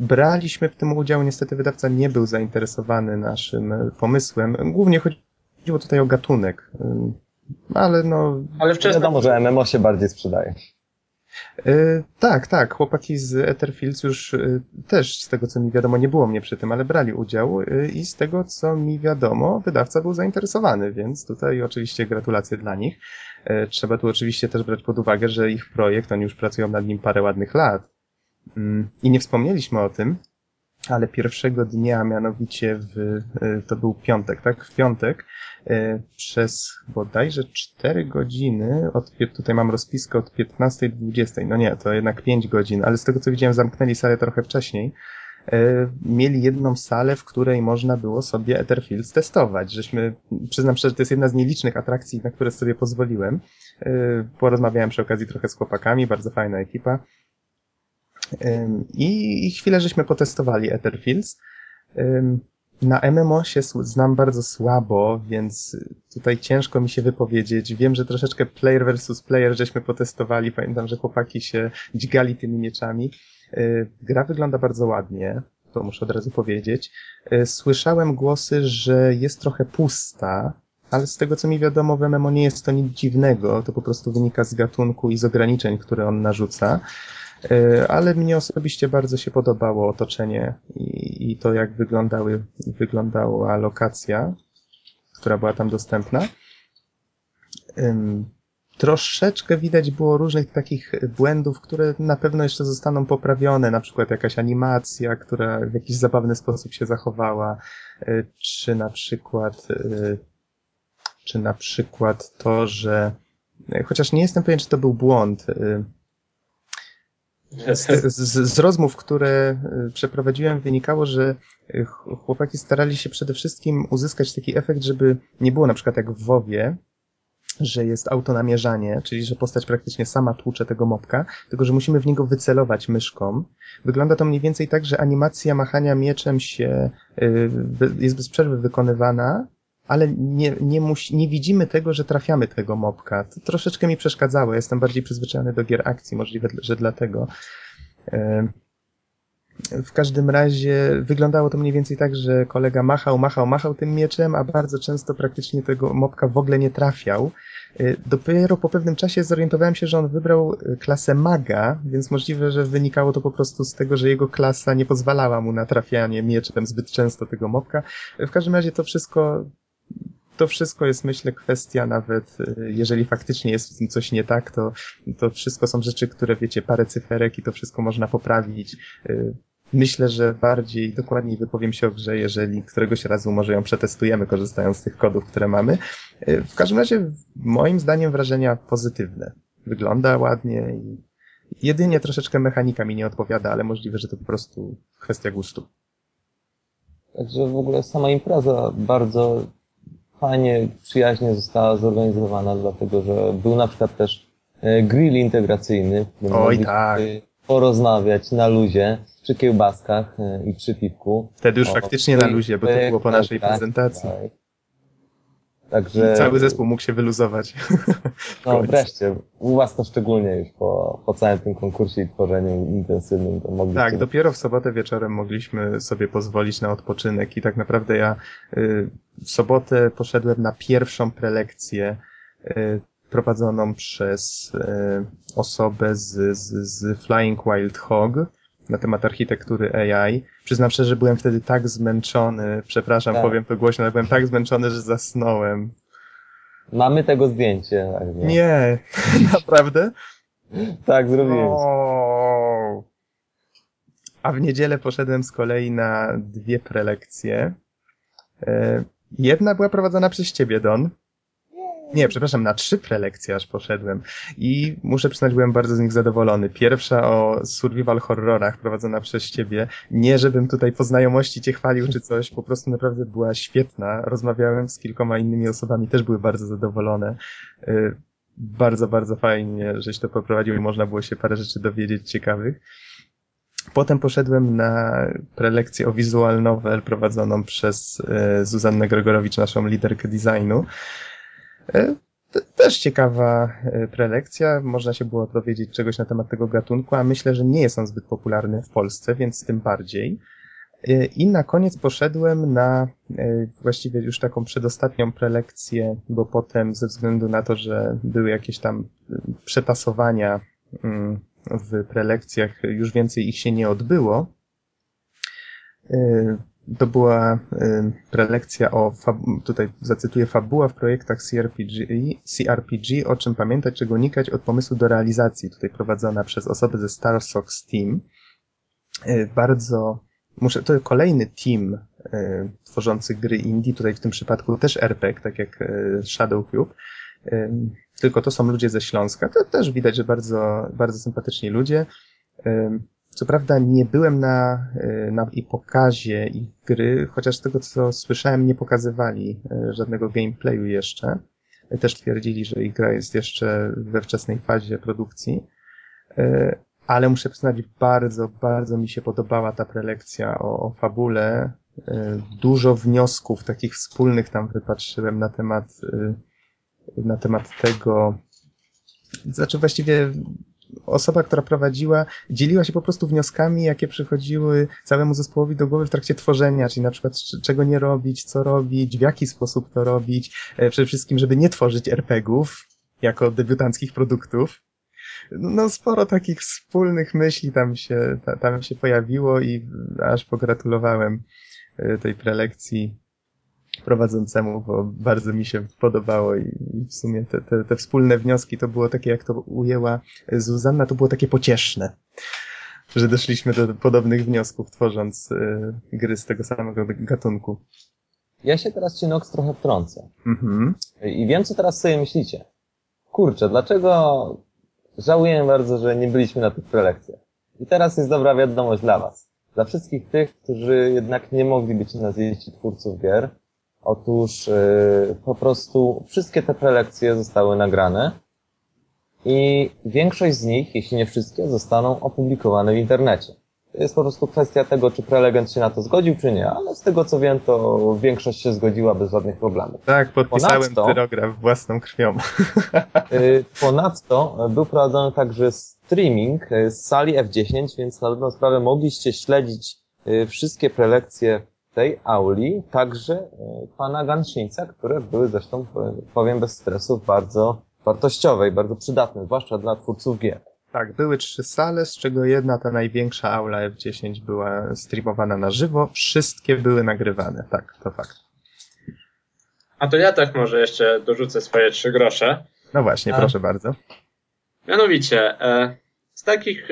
Braliśmy w tym udział, niestety wydawca nie był zainteresowany naszym pomysłem. Głównie chodziło tutaj o gatunek, ale no... Ale wiadomo, że MMO się bardziej sprzedaje. Yy, tak, tak. Chłopaki z Etherfields już yy, też, z tego co mi wiadomo, nie było mnie przy tym, ale brali udział yy, i z tego co mi wiadomo, wydawca był zainteresowany, więc tutaj oczywiście gratulacje dla nich. Trzeba tu oczywiście też brać pod uwagę, że ich projekt, oni już pracują nad nim parę ładnych lat, Mm, I nie wspomnieliśmy o tym, ale pierwszego dnia, mianowicie w, y, to był piątek, tak? W piątek y, przez bodajże 4 godziny, od, tutaj mam rozpiskę od 15 do 20, no nie, to jednak 5 godzin, ale z tego co widziałem zamknęli salę trochę wcześniej, y, mieli jedną salę, w której można było sobie Etherfields testować. Żeśmy, przyznam szczerze, to jest jedna z nielicznych atrakcji, na które sobie pozwoliłem. Porozmawiałem przy okazji trochę z chłopakami, bardzo fajna ekipa. I, chwilę żeśmy potestowali Etherfields. Na MMO się znam bardzo słabo, więc tutaj ciężko mi się wypowiedzieć. Wiem, że troszeczkę player versus player żeśmy potestowali. Pamiętam, że chłopaki się dźgali tymi mieczami. Gra wygląda bardzo ładnie, to muszę od razu powiedzieć. Słyszałem głosy, że jest trochę pusta, ale z tego co mi wiadomo w MMO nie jest to nic dziwnego, to po prostu wynika z gatunku i z ograniczeń, które on narzuca. E, ale mnie osobiście bardzo się podobało otoczenie i, i to, jak wyglądały, wyglądała lokacja, która była tam dostępna. Troszeczkę widać było różnych takich błędów, które na pewno jeszcze zostaną poprawione, na przykład jakaś animacja, która w jakiś zabawny sposób się zachowała, e, czy na przykład, e, czy na przykład to, że chociaż nie jestem pewien, czy to był błąd, z, z, z, rozmów, które y, przeprowadziłem, wynikało, że y, chłopaki starali się przede wszystkim uzyskać taki efekt, żeby nie było na przykład jak w WoWie, że jest autonamierzanie, czyli że postać praktycznie sama tłucze tego mopka, tylko że musimy w niego wycelować myszką. Wygląda to mniej więcej tak, że animacja machania mieczem się y, jest bez przerwy wykonywana, ale nie, nie, musi, nie widzimy tego, że trafiamy tego mopka. To troszeczkę mi przeszkadzało. Jestem bardziej przyzwyczajony do gier akcji, możliwe, że dlatego. W każdym razie wyglądało to mniej więcej tak, że kolega machał, machał, machał tym mieczem, a bardzo często praktycznie tego mopka w ogóle nie trafiał. Dopiero po pewnym czasie zorientowałem się, że on wybrał klasę maga, więc możliwe, że wynikało to po prostu z tego, że jego klasa nie pozwalała mu na trafianie mieczem zbyt często tego mopka. W każdym razie to wszystko to wszystko jest, myślę, kwestia nawet, y, jeżeli faktycznie jest w tym coś nie tak, to, to wszystko są rzeczy, które, wiecie, parę cyferek i to wszystko można poprawić. Y, myślę, że bardziej dokładniej wypowiem się o grze, jeżeli któregoś razu może ją przetestujemy, korzystając z tych kodów, które mamy. Y, w każdym razie, moim zdaniem, wrażenia pozytywne. Wygląda ładnie i jedynie troszeczkę mechanika mi nie odpowiada, ale możliwe, że to po prostu kwestia gustu. Także w ogóle sama impreza bardzo fajnie, przyjaźnie została zorganizowana, dlatego że był na przykład też e, grill integracyjny, w Oj, tak. porozmawiać na luzie, przy kiełbaskach e, i przy piwku. Wtedy już o, faktycznie na luzie, bo to było po naszej tak, prezentacji. Tak. Także... I cały zespół mógł się wyluzować. No wreszcie, u was to szczególnie już po, po całym tym konkursie i tworzeniu intensywnym. To mogliście... Tak, dopiero w sobotę wieczorem mogliśmy sobie pozwolić na odpoczynek i tak naprawdę ja y, w sobotę poszedłem na pierwszą prelekcję y, prowadzoną przez y, osobę z, z, z Flying Wild Hog, na temat architektury AI. Przyznam szczerze, że byłem wtedy tak zmęczony, przepraszam, tak. powiem to głośno, ale byłem tak zmęczony, że zasnąłem. Mamy tego zdjęcie. Tak nie, naprawdę? tak, zrobiłem. O... A w niedzielę poszedłem z kolei na dwie prelekcje. E, jedna była prowadzona przez ciebie, Don. Nie, przepraszam, na trzy prelekcje aż poszedłem i muszę przyznać, byłem bardzo z nich zadowolony. Pierwsza o survival horrorach prowadzona przez ciebie. Nie, żebym tutaj po znajomości cię chwalił czy coś, po prostu naprawdę była świetna. Rozmawiałem z kilkoma innymi osobami, też były bardzo zadowolone. Y, bardzo, bardzo fajnie, żeś to poprowadził i można było się parę rzeczy dowiedzieć ciekawych. Potem poszedłem na prelekcję o visual novel prowadzoną przez y, Zuzannę Gregorowicz, naszą liderkę designu. E, też ciekawa e, prelekcja, można się było dowiedzieć czegoś na temat tego gatunku, a myślę, że nie jest on zbyt popularny w Polsce, więc tym bardziej. E, I na koniec poszedłem na właściwie już taką przedostatnią prelekcję, bo potem ze względu na to, że były jakieś tam przetasowania mm, w prelekcjach, już więcej ich się nie odbyło to była y, prelekcja o, tutaj zacytuję, fabuła w projektach CRPG, CRPG, o czym pamiętać, czego unikać od pomysłu do realizacji, tutaj prowadzona przez osobę ze Starsox Team. Y, bardzo, muszę, to kolejny team y, tworzący gry indie, tutaj w tym przypadku też RPG, tak jak Shadow Cube, tylko to są ludzie ze Śląska, to też widać, że bardzo, bardzo sympatyczni ludzie. Co prawda nie byłem na, e, na i pokazie ich gry, chociaż z tego co słyszałem nie pokazywali e, żadnego gameplayu jeszcze. Też twierdzili, że ich gra jest jeszcze we wczesnej fazie produkcji. E, ale muszę przyznać, bardzo, bardzo mi się podobała ta prelekcja o, o fabule. Dużo wniosków takich wspólnych tam wypatrzyłem na temat, na temat tego, znaczy właściwie osoba, która prowadziła, dzieliła się po prostu wnioskami, jakie przychodziły całemu zespołowi do głowy w trakcie tworzenia, czyli na przykład czego nie robić, co robić, w jaki sposób to robić, e, przede wszystkim, żeby nie tworzyć RPGów jako debiutanckich produktów. No sporo takich wspólnych myśli tam się, tam się pojawiło i aż pogratulowałem e, tej prelekcji prowadzącemu, bo bardzo mi się podobało i, w sumie te, te, te wspólne wnioski to było takie, jak to ujęła Zuzanna, to było takie pocieszne, że doszliśmy do podobnych wniosków, tworząc y, gry z tego samego gatunku. Ja się teraz ci Nox trochę wtrącę. Mhm. I wiem, co teraz sobie myślicie. Kurczę, dlaczego żałuję bardzo, że nie byliśmy na tych prelekcjach. I teraz jest dobra wiadomość dla Was. Dla wszystkich tych, którzy jednak nie mogli być na zjeździe twórców gier, otóż yy, po prostu wszystkie te prelekcje zostały nagrane i większość z nich, jeśli nie wszystkie, zostaną opublikowane w internecie. To jest po prostu kwestia tego, czy prelegent się na to zgodził, czy nie, ale z tego co wiem, to większość się zgodziła bez żadnych problemów. Tak, podpisałem Ponadto- własną krwią. Y, Ponadto był prowadzony także streaming y, z sali F10, więc na dobrą sprawę mogliście śledzić y, wszystkie prelekcje tej auli, także y, pana Ganszyńca, które były zresztą, y, powiem bez stresów, bardzo wartościowe i bardzo przydatne, zwłaszcza dla twórców gier. Tak, były trzy sale, z czego jedna, ta największa aula F10 była streamowana na żywo. Wszystkie były nagrywane, tak, to fakt. A to ja tak może jeszcze dorzucę swoje trzy grosze. No właśnie, A. proszę bardzo. Mianowicie, e, z takich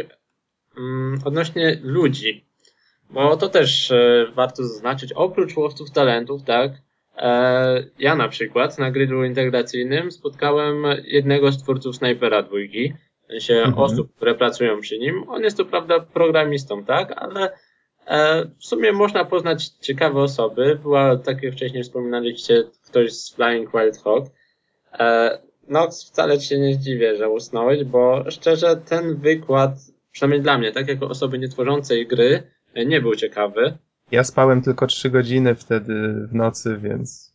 mm, odnośnie ludzi, bo to też e, warto zaznaczyć, oprócz łowców talentów, tak, e, ja na przykład na grillu integracyjnym spotkałem jednego z twórców Snipera dwójki, w sensie Mhm. osób, które pracują przy nim. On jest to prawda programistą, tak, ale e, w sumie można poznać ciekawe osoby. Była, tak jak wcześniej wspominaliście, ktoś z Flying Wild Hog. E, Nox, wcale się nie zdziwię, że usnąłeś, bo szczerze ten wykład, przynajmniej dla mnie, tak jako osoby nietworzącej gry, nie był ciekawy. Ja spałem tylko trzy godziny wtedy w nocy, więc...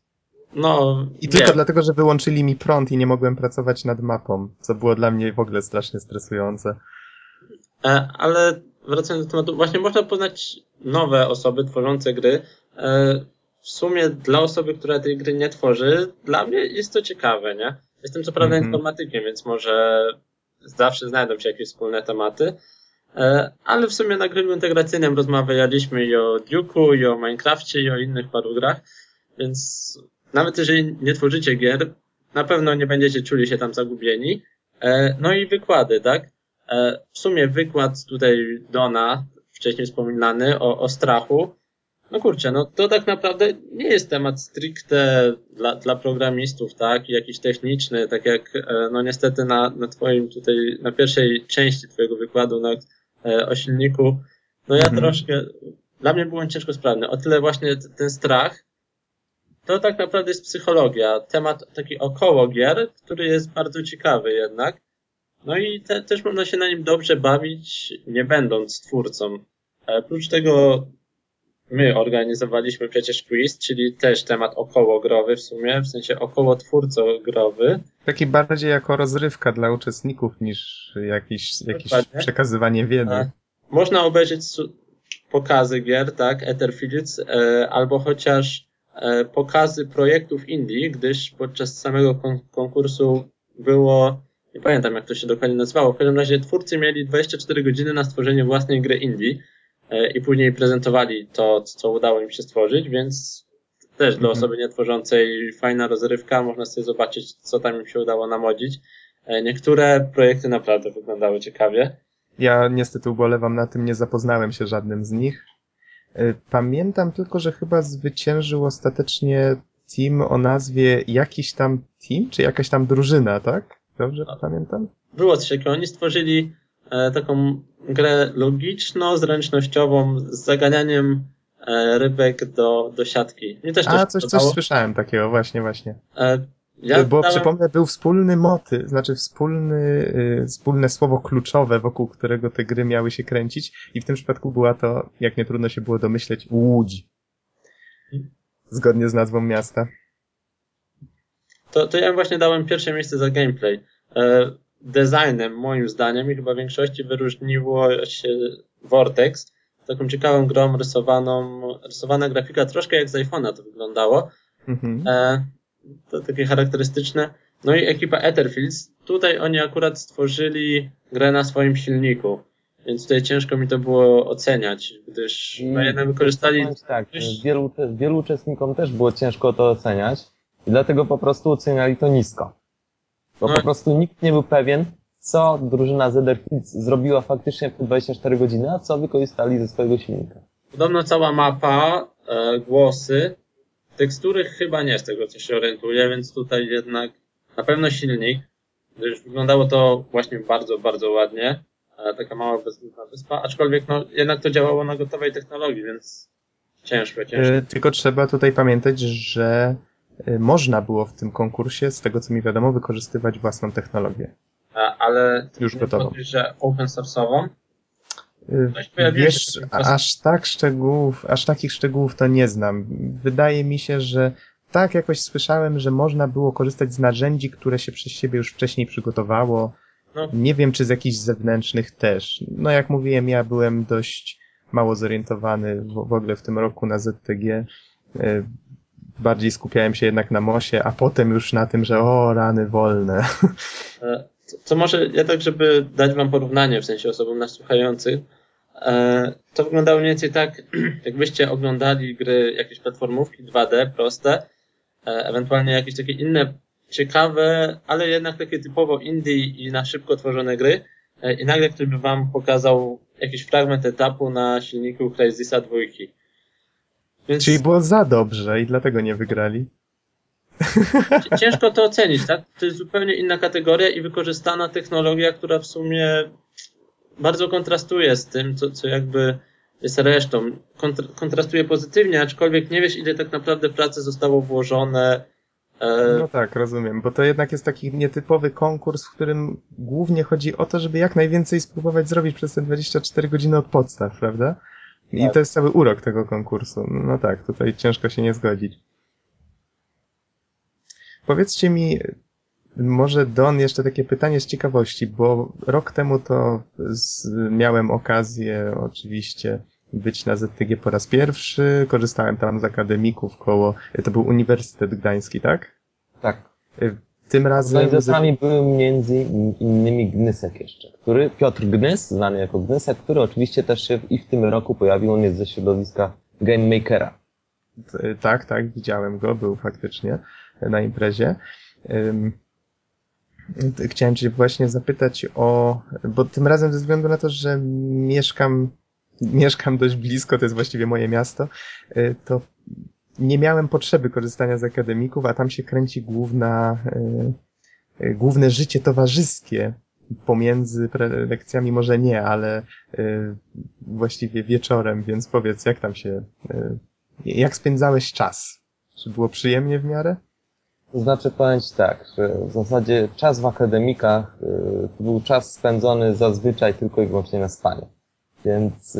No, I tylko wiem. dlatego, że wyłączyli mi prąd i nie mogłem pracować nad mapą, co było dla mnie w ogóle strasznie stresujące. E, ale wracając do tematu, właśnie można poznać nowe osoby tworzące gry. E, w sumie dla osoby, która tej gry nie tworzy, dla mnie jest to ciekawe, nie? Jestem co prawda Mhm. informatykiem, więc może zawsze znajdą się jakieś wspólne tematy. E, ale w sumie na grillu integracyjnym rozmawialiśmy i o Duke'u, i o Minecrafcie, i o innych paru grach, więc nawet jeżeli nie tworzycie gier, na pewno nie będziecie czuli się tam zagubieni. E, no i wykłady, tak? E, W sumie wykład tutaj Dona, wcześniej wspominany, o, o strachu. No kurczę, no to tak naprawdę nie jest temat stricte dla, dla programistów, tak? Jakiś techniczny, tak jak, no niestety na, na twoim tutaj, na pierwszej części twojego wykładu na, o silniku, no ja Mhm. troszkę, dla mnie był on ciężko sprawny. O tyle właśnie ten strach, to tak naprawdę jest psychologia. Temat taki około gier, który jest bardzo ciekawy jednak. No i te, też można się na nim dobrze bawić, nie będąc twórcą. E, Oprócz tego my organizowaliśmy przecież quiz, czyli też temat około growy w sumie, w sensie około twórco growy. Taki bardziej jako rozrywka dla uczestników niż jakiś, jakieś Dokładnie. przekazywanie wiedzy. E, Można obejrzeć pokazy gier, tak, Etherfields, e, albo chociaż e, pokazy projektów indie, gdyż podczas samego kon- konkursu było, nie pamiętam jak to się dokładnie nazywało, w każdym razie twórcy mieli 24 godziny na stworzenie własnej gry indie i później prezentowali to, co udało im się stworzyć, więc też dla Mhm. osoby nietworzącej fajna rozrywka, można sobie zobaczyć, co tam im się udało namodzić. E, Niektóre projekty naprawdę wyglądały ciekawie. Ja niestety ubolewam na tym, nie zapoznałem się żadnym z nich. Y, Pamiętam tylko, że chyba zwyciężył ostatecznie team o nazwie jakiś tam team, czy jakaś tam drużyna, tak? Dobrze pamiętam? było coś takiego. Oni stworzyli e, taką grę logiczno-zręcznościową z zaganianiem e, rybek do, do siatki. Mnie też A, coś, coś słyszałem takiego, właśnie, właśnie. E, ja Bo dałem- przypomnę, był wspólny motyw, znaczy wspólny, y, wspólne słowo kluczowe, wokół którego te gry miały się kręcić i w tym przypadku była to, jak nie trudno się było domyśleć, Łódź. Zgodnie z nazwą miasta. to, to ja właśnie dałem pierwsze miejsce za gameplay. E, designem, moim zdaniem, i chyba większości wyróżniło się Vortex. Taką ciekawą grą rysowaną, rysowana grafika, troszkę jak z iPhone'a to wyglądało. Mhm. E, to takie charakterystyczne. No i ekipa Etherfields. Tutaj oni akurat stworzyli grę na swoim silniku. Więc tutaj ciężko mi to było oceniać, gdyż I no jednak wykorzystali. Tak, wielu, wielu uczestnikom też było ciężko to oceniać i dlatego po prostu oceniali to nisko. Bo No. po prostu nikt nie był pewien, co drużyna Zederfields zrobiła faktycznie w te 24 godziny, a co wykorzystali ze swojego silnika. Podobno cała mapa, e, głosy, tekstury chyba nie z tego co się orientuję, więc tutaj jednak na pewno silnik, gdyż wyglądało to właśnie bardzo, bardzo ładnie. e, taka mała bezludna wyspa, aczkolwiek no, jednak to działało na gotowej technologii, więc ciężko, ciężko. E, Tylko trzeba tutaj pamiętać, że można było w tym konkursie, z tego co mi wiadomo, wykorzystywać własną technologię. A, ale Już gotową. że open source'ową? Pojawiło się Wiesz, aż tak szczegółów, aż takich szczegółów to nie znam. Wydaje mi się, że tak jakoś słyszałem, że można było korzystać z narzędzi, które się przez siebie już wcześniej przygotowało. No. Nie wiem, czy z jakichś zewnętrznych też. No jak mówiłem, ja byłem dość mało zorientowany w, w ogóle w tym roku na ZTG. Bardziej skupiałem się jednak na MOSie, a potem już na tym, że o, rany wolne. E, To, może ja tak, żeby dać wam porównanie, w sensie osobom nas słuchających, e, to wyglądało mniej więcej tak, jakbyście oglądali gry, jakieś platformówki 2D proste, e, ewentualnie jakieś takie inne ciekawe, ale jednak takie typowo indie i na szybko tworzone gry i nagle ktoś by wam pokazał jakiś fragment etapu na silniku Crysisa 2. Więc Czyli było za dobrze i dlatego nie wygrali. Ci- Ciężko to ocenić, tak? To jest zupełnie inna kategoria i wykorzystana technologia, która w sumie bardzo kontrastuje z tym, co, co jakby jest resztą. Kontr kontrastuje pozytywnie, aczkolwiek nie wiesz, ile tak naprawdę pracy zostało włożone. E, No tak, rozumiem, bo to jednak jest taki nietypowy konkurs, w którym głównie chodzi o to, żeby jak najwięcej spróbować zrobić przez te 24 godziny od podstaw, prawda? I Tak. to jest cały urok tego konkursu. No tak, tutaj ciężko się nie zgodzić. Powiedzcie mi, może Don, jeszcze takie pytanie z ciekawości, bo rok temu to z, miałem okazję oczywiście być na ZTG po raz pierwszy, korzystałem tam z akademików koło, to był Uniwersytet Gdański, tak? Tak. Tym razem... Organizatorami był między innymi Gnysek jeszcze, który, Piotr Gnys, znany jako Gnysek, który oczywiście też się i w tym roku pojawił, on jest ze środowiska Game Makera. T- Tak, tak, widziałem go, był faktycznie na imprezie. Chciałem Cię właśnie zapytać o, bo tym razem ze względu na to, że mieszkam, mieszkam dość blisko, to jest właściwie moje miasto, y, to nie miałem potrzeby korzystania z akademików, a tam się kręci główna, y, y, główne życie towarzyskie pomiędzy prelekcjami, może nie, ale y, właściwie wieczorem, więc powiedz, jak tam się jak spędzałeś czas? Czy było przyjemnie w miarę? To znaczy powiem Ci tak, że w zasadzie czas w akademikach to był czas spędzony zazwyczaj tylko i wyłącznie na spanie. Więc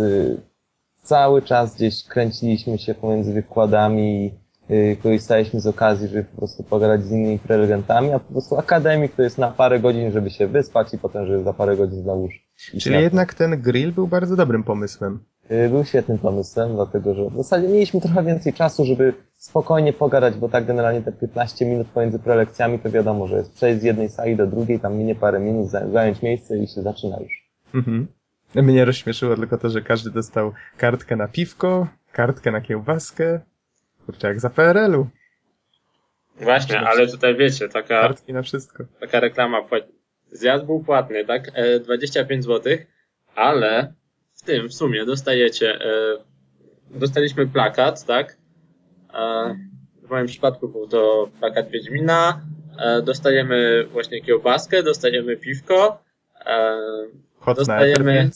cały czas gdzieś kręciliśmy się pomiędzy wykładami, y, korzystaliśmy z okazji, żeby po prostu pogadać z innymi prelegentami, a po prostu akademik to jest na parę godzin, żeby się wyspać i potem, żeby za parę godzin znowu Czyli na- jednak ten grill był bardzo dobrym pomysłem. Y, Był świetnym pomysłem, dlatego że w zasadzie mieliśmy trochę więcej czasu, żeby spokojnie pogadać, bo tak generalnie te 15 minut pomiędzy prelekcjami to wiadomo, że jest przejść z jednej sali do drugiej, tam minie parę minut, za- zająć miejsce i się zaczyna już. Mhm. Mnie rozśmieszyło tylko to, że każdy dostał kartkę na piwko, kartkę na kiełbaskę. Kurczę, jak za PRL-u. właśnie, ale tutaj wiecie, taka, Kartki na wszystko. taka reklama. Zjazd był płatny, tak? E, 25 zł, ale w tym w sumie dostajecie, e, dostaliśmy plakat, tak? E, w moim przypadku był to plakat Wiedźmina, e, dostajemy właśnie kiełbaskę, dostajemy piwko, e, Hot Dostajemy-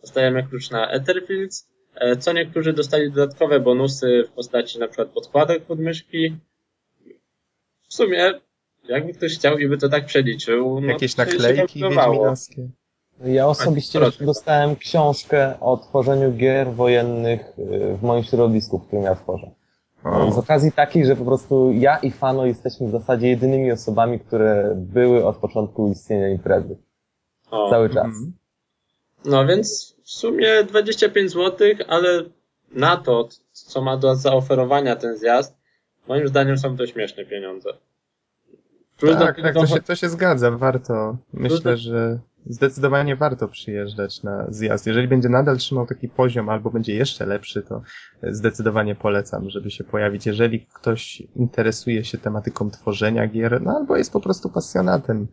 dostajemy klucz na Etherfields, e, co niektórzy dostali dodatkowe bonusy w postaci na przykład podkładek pod myszki. W sumie, jakby ktoś chciał i by to tak przeliczył, no Jakieś naklejki wiedźminowskie. Ja osobiście proszę. jeszcze dostałem książkę o tworzeniu gier wojennych y, w moim środowisku, w którym ja tworzę. Z okazji takiej, że po prostu ja i Fano jesteśmy w zasadzie jedynymi osobami, które były od początku istnienia imprezy. O, Cały czas. mhm. No więc w sumie 25 zł, ale na to, co ma do zaoferowania ten zjazd, moim zdaniem są to śmieszne pieniądze. Plus Tak, tak, to się, to się zgadza, warto. Myślę, do- że zdecydowanie warto przyjeżdżać na zjazd. Jeżeli będzie nadal trzymał taki poziom, albo będzie jeszcze lepszy, to zdecydowanie polecam, żeby się pojawić. Jeżeli ktoś interesuje się tematyką tworzenia gier, no albo jest po prostu pasjonatem.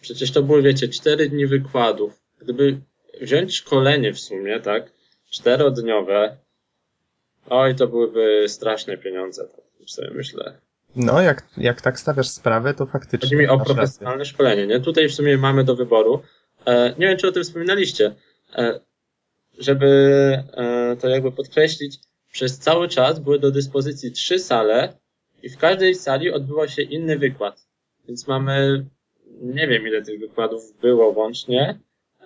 Przecież to były, wiecie, cztery dni wykładów. Gdyby wziąć szkolenie w sumie, tak, czterodniowe, oj, to byłyby straszne pieniądze, tak sobie myślę. No, jak, jak tak stawiasz sprawę, to faktycznie. Chodzi mi o masz rację. profesjonalne szkolenie, nie? Tutaj w sumie mamy do wyboru e, nie wiem, czy o tym wspominaliście, e, żeby e, to jakby podkreślić, przez cały czas były do dyspozycji trzy sale i w każdej sali odbywał się inny wykład. Więc mamy, nie wiem ile tych wykładów było łącznie.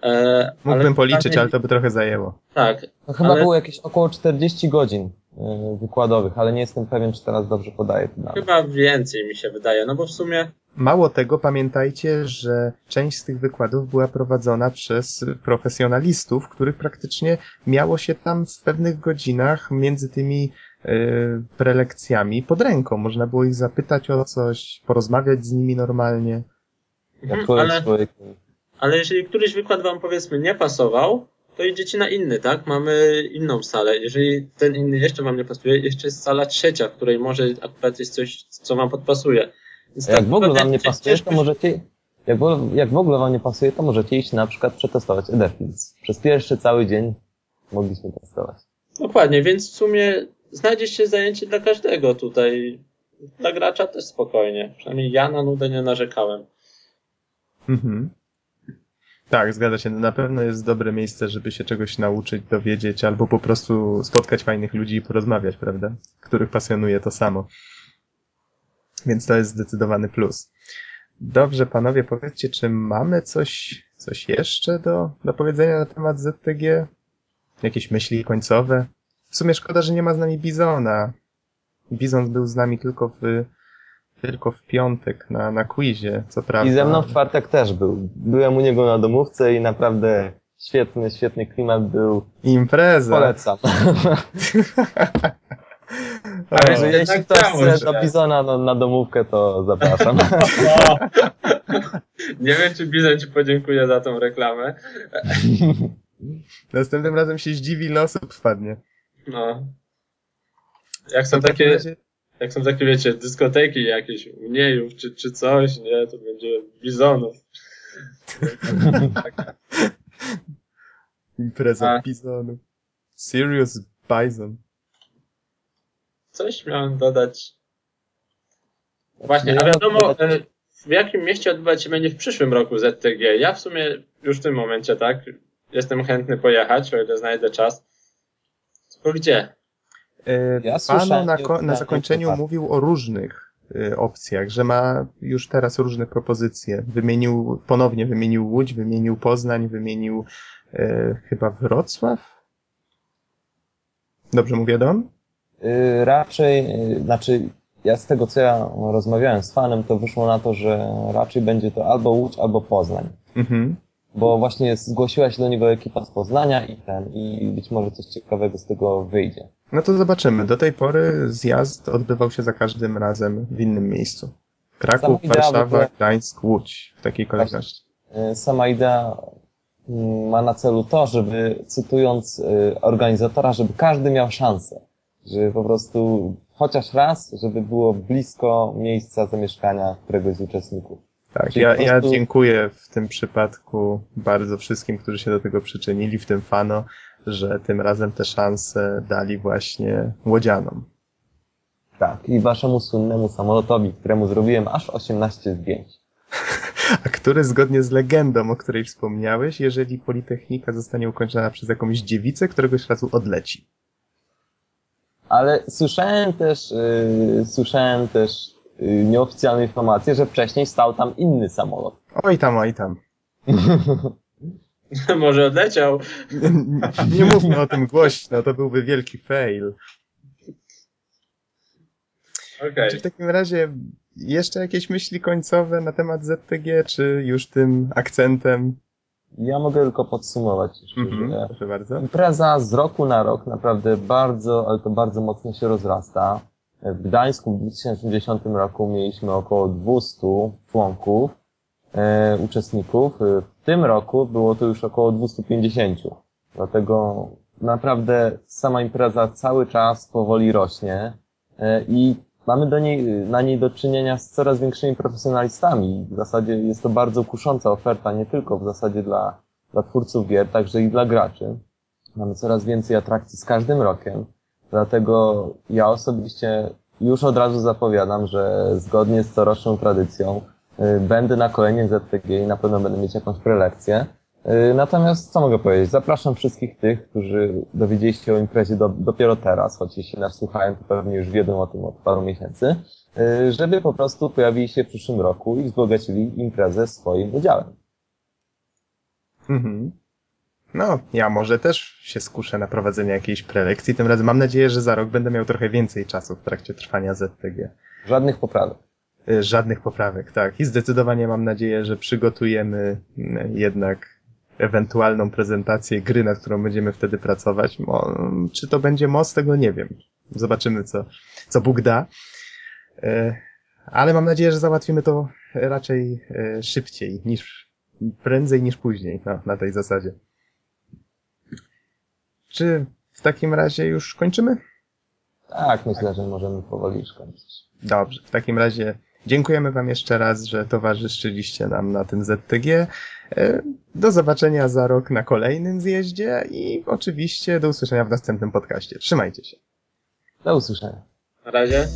E, Mógłbym ale policzyć, każdej- ale to by trochę zajęło. Tak, No, chyba Ale- było jakieś około 40 godzin y, wykładowych, ale nie jestem pewien, czy teraz dobrze podaję chyba więcej mi się wydaje, no bo w sumie Mało tego, pamiętajcie, że część z tych wykładów była prowadzona przez profesjonalistów, których praktycznie miało się tam w pewnych godzinach między tymi e, prelekcjami pod ręką. Można było ich zapytać o coś, porozmawiać z nimi normalnie. Jak Mhm, człowiek ale, z człowiekiem. Ale jeżeli któryś wykład wam powiedzmy nie pasował, to idziecie na inny, tak? Mamy inną salę. Jeżeli ten inny jeszcze wam nie pasuje, jeszcze jest sala trzecia, w której może akurat jest coś, co wam podpasuje. Więc Jak tak w ogóle wam nie pasuje, to możecie, jak, w- jak w ogóle wam nie pasuje, to możecie iść na przykład przetestować Edefins. Przez pierwszy cały dzień mogliśmy testować. Dokładnie, więc w sumie znajdzie się zajęcie dla każdego tutaj. Dla gracza też spokojnie. Przynajmniej ja na nudę nie narzekałem. Mhm. Tak, zgadza się. Na pewno jest dobre miejsce, żeby się czegoś nauczyć, dowiedzieć, albo po prostu spotkać fajnych ludzi i porozmawiać, prawda? Których pasjonuje to samo. Więc to jest zdecydowany plus. Dobrze, panowie, powiedzcie, czy mamy coś, coś jeszcze do, do powiedzenia na temat ZTG? Jakieś myśli końcowe? W sumie szkoda, że nie ma z nami Bizona. Bizon był z nami tylko w, tylko w piątek na, na quizie, co prawda. I ze mną w czwartek też był. Byłem u niego na domówce i naprawdę świetny, świetny klimat był. Impreza. Polecam. Ale Że jeśli ktoś działo chce do Bizona na, na domówkę, to zapraszam. O! Nie wiem, czy Bizon ci podziękuję za tą reklamę. Następnym razem się zdziwi, osób wpadnie. No. Jak są takie, razie- jak są takie, wiecie, dyskoteki jakieś u niejów czy, czy coś, nie, to będzie bizonów. Impreza A. Bizonu. Serious Bison. Coś miałem dodać. Właśnie, a wiadomo, dodać- e, w jakim mieście odbywać się będzie w przyszłym roku ZTG. Ja w sumie już w tym momencie, tak, jestem chętny pojechać, o ile znajdę czas. Tylko gdzie? E, Ja słyszałem na, na zakończeniu mówił o różnych e, opcjach, że ma już teraz różne propozycje. Wymienił, ponownie wymienił Łódź, wymienił Poznań, wymienił e, chyba Wrocław? Dobrze mówię, Don? Y, raczej, y, znaczy, ja z tego co ja rozmawiałem z fanem, to wyszło na to, że raczej będzie to albo Łódź, albo Poznań. Mhm. Bo właśnie zgłosiła się do niego ekipa z Poznania i ten, i być może coś ciekawego z tego wyjdzie. No to zobaczymy. Do tej pory zjazd odbywał się za każdym razem w innym miejscu. Kraków, idea Warszawa, ogóle- Gdańsk, Łódź. W takiej kolejności. Y, Sama idea mm, ma na celu to, żeby, cytując y, organizatora, żeby każdy miał szansę. Żeby po prostu chociaż raz, żeby było blisko miejsca zamieszkania któregoś z uczestników. Tak, ja, ja dziękuję w tym przypadku bardzo wszystkim, którzy się do tego przyczynili, w tym Fano, że tym razem te szanse dali właśnie łodzianom. Tak. I waszemu słynnemu samolotowi, któremu zrobiłem aż 18 zdjęć. A który zgodnie z legendą, o której wspomniałeś, jeżeli Politechnika zostanie ukończona przez jakąś dziewicę, któregoś razu odleci. Ale słyszałem też, yy, słyszałem też yy, nieoficjalne informacje, że wcześniej stał tam inny samolot. Oj tam, oj tam. Może odleciał. Nie mówmy o tym głośno, to byłby wielki fail. Okej. Czy w takim razie jeszcze jakieś myśli końcowe na temat ZTG, czy już tym akcentem? Ja mogę tylko podsumować jeszcze, Mhm, że proszę bardzo. impreza z roku na rok naprawdę bardzo, ale to bardzo mocno się rozrasta. W Gdańsku w 2010 roku mieliśmy około 200 członków, e, uczestników. W tym roku było to już około 250. Dlatego naprawdę sama impreza cały czas powoli rośnie e, i mamy do niej, na niej do czynienia z coraz większymi profesjonalistami. W zasadzie jest to bardzo kusząca oferta, nie tylko w zasadzie dla, dla twórców gier, także i dla graczy. Mamy coraz więcej atrakcji z każdym rokiem. Dlatego ja osobiście już od razu zapowiadam, że zgodnie z coroczną tradycją y, będę na kolejnym ZTG i na pewno będę mieć jakąś prelekcję. Y, Natomiast co mogę powiedzieć? Zapraszam wszystkich tych, którzy dowiedzieli się o imprezie do, dopiero teraz, choć jeśli nas słuchają, to pewnie już wiedzą o tym od paru miesięcy, y, żeby po prostu pojawili się w przyszłym roku i wzbogacili imprezę swoim udziałem. Mhm. No, ja może też się skuszę na prowadzenie jakiejś prelekcji. Tym razem mam nadzieję, że za rok będę miał trochę więcej czasu w trakcie trwania ZTG. Żadnych poprawek. Y, Żadnych poprawek, tak. I zdecydowanie mam nadzieję, że przygotujemy mm, jednak ewentualną prezentację gry, nad którą będziemy wtedy pracować. Czy to będzie most, tego nie wiem. Zobaczymy, co, co Bóg da. Y, Ale mam nadzieję, że załatwimy to raczej y, szybciej niż prędzej niż później, no, na tej zasadzie. Czy w takim razie już kończymy? Tak, myślę, że możemy powoli już kończyć. Dobrze, w takim razie dziękujemy Wam jeszcze raz, że towarzyszyliście nam na tym ZTG. E, Do zobaczenia za rok na kolejnym zjeździe i oczywiście do usłyszenia w następnym podcaście. Trzymajcie się. Do usłyszenia. Na razie.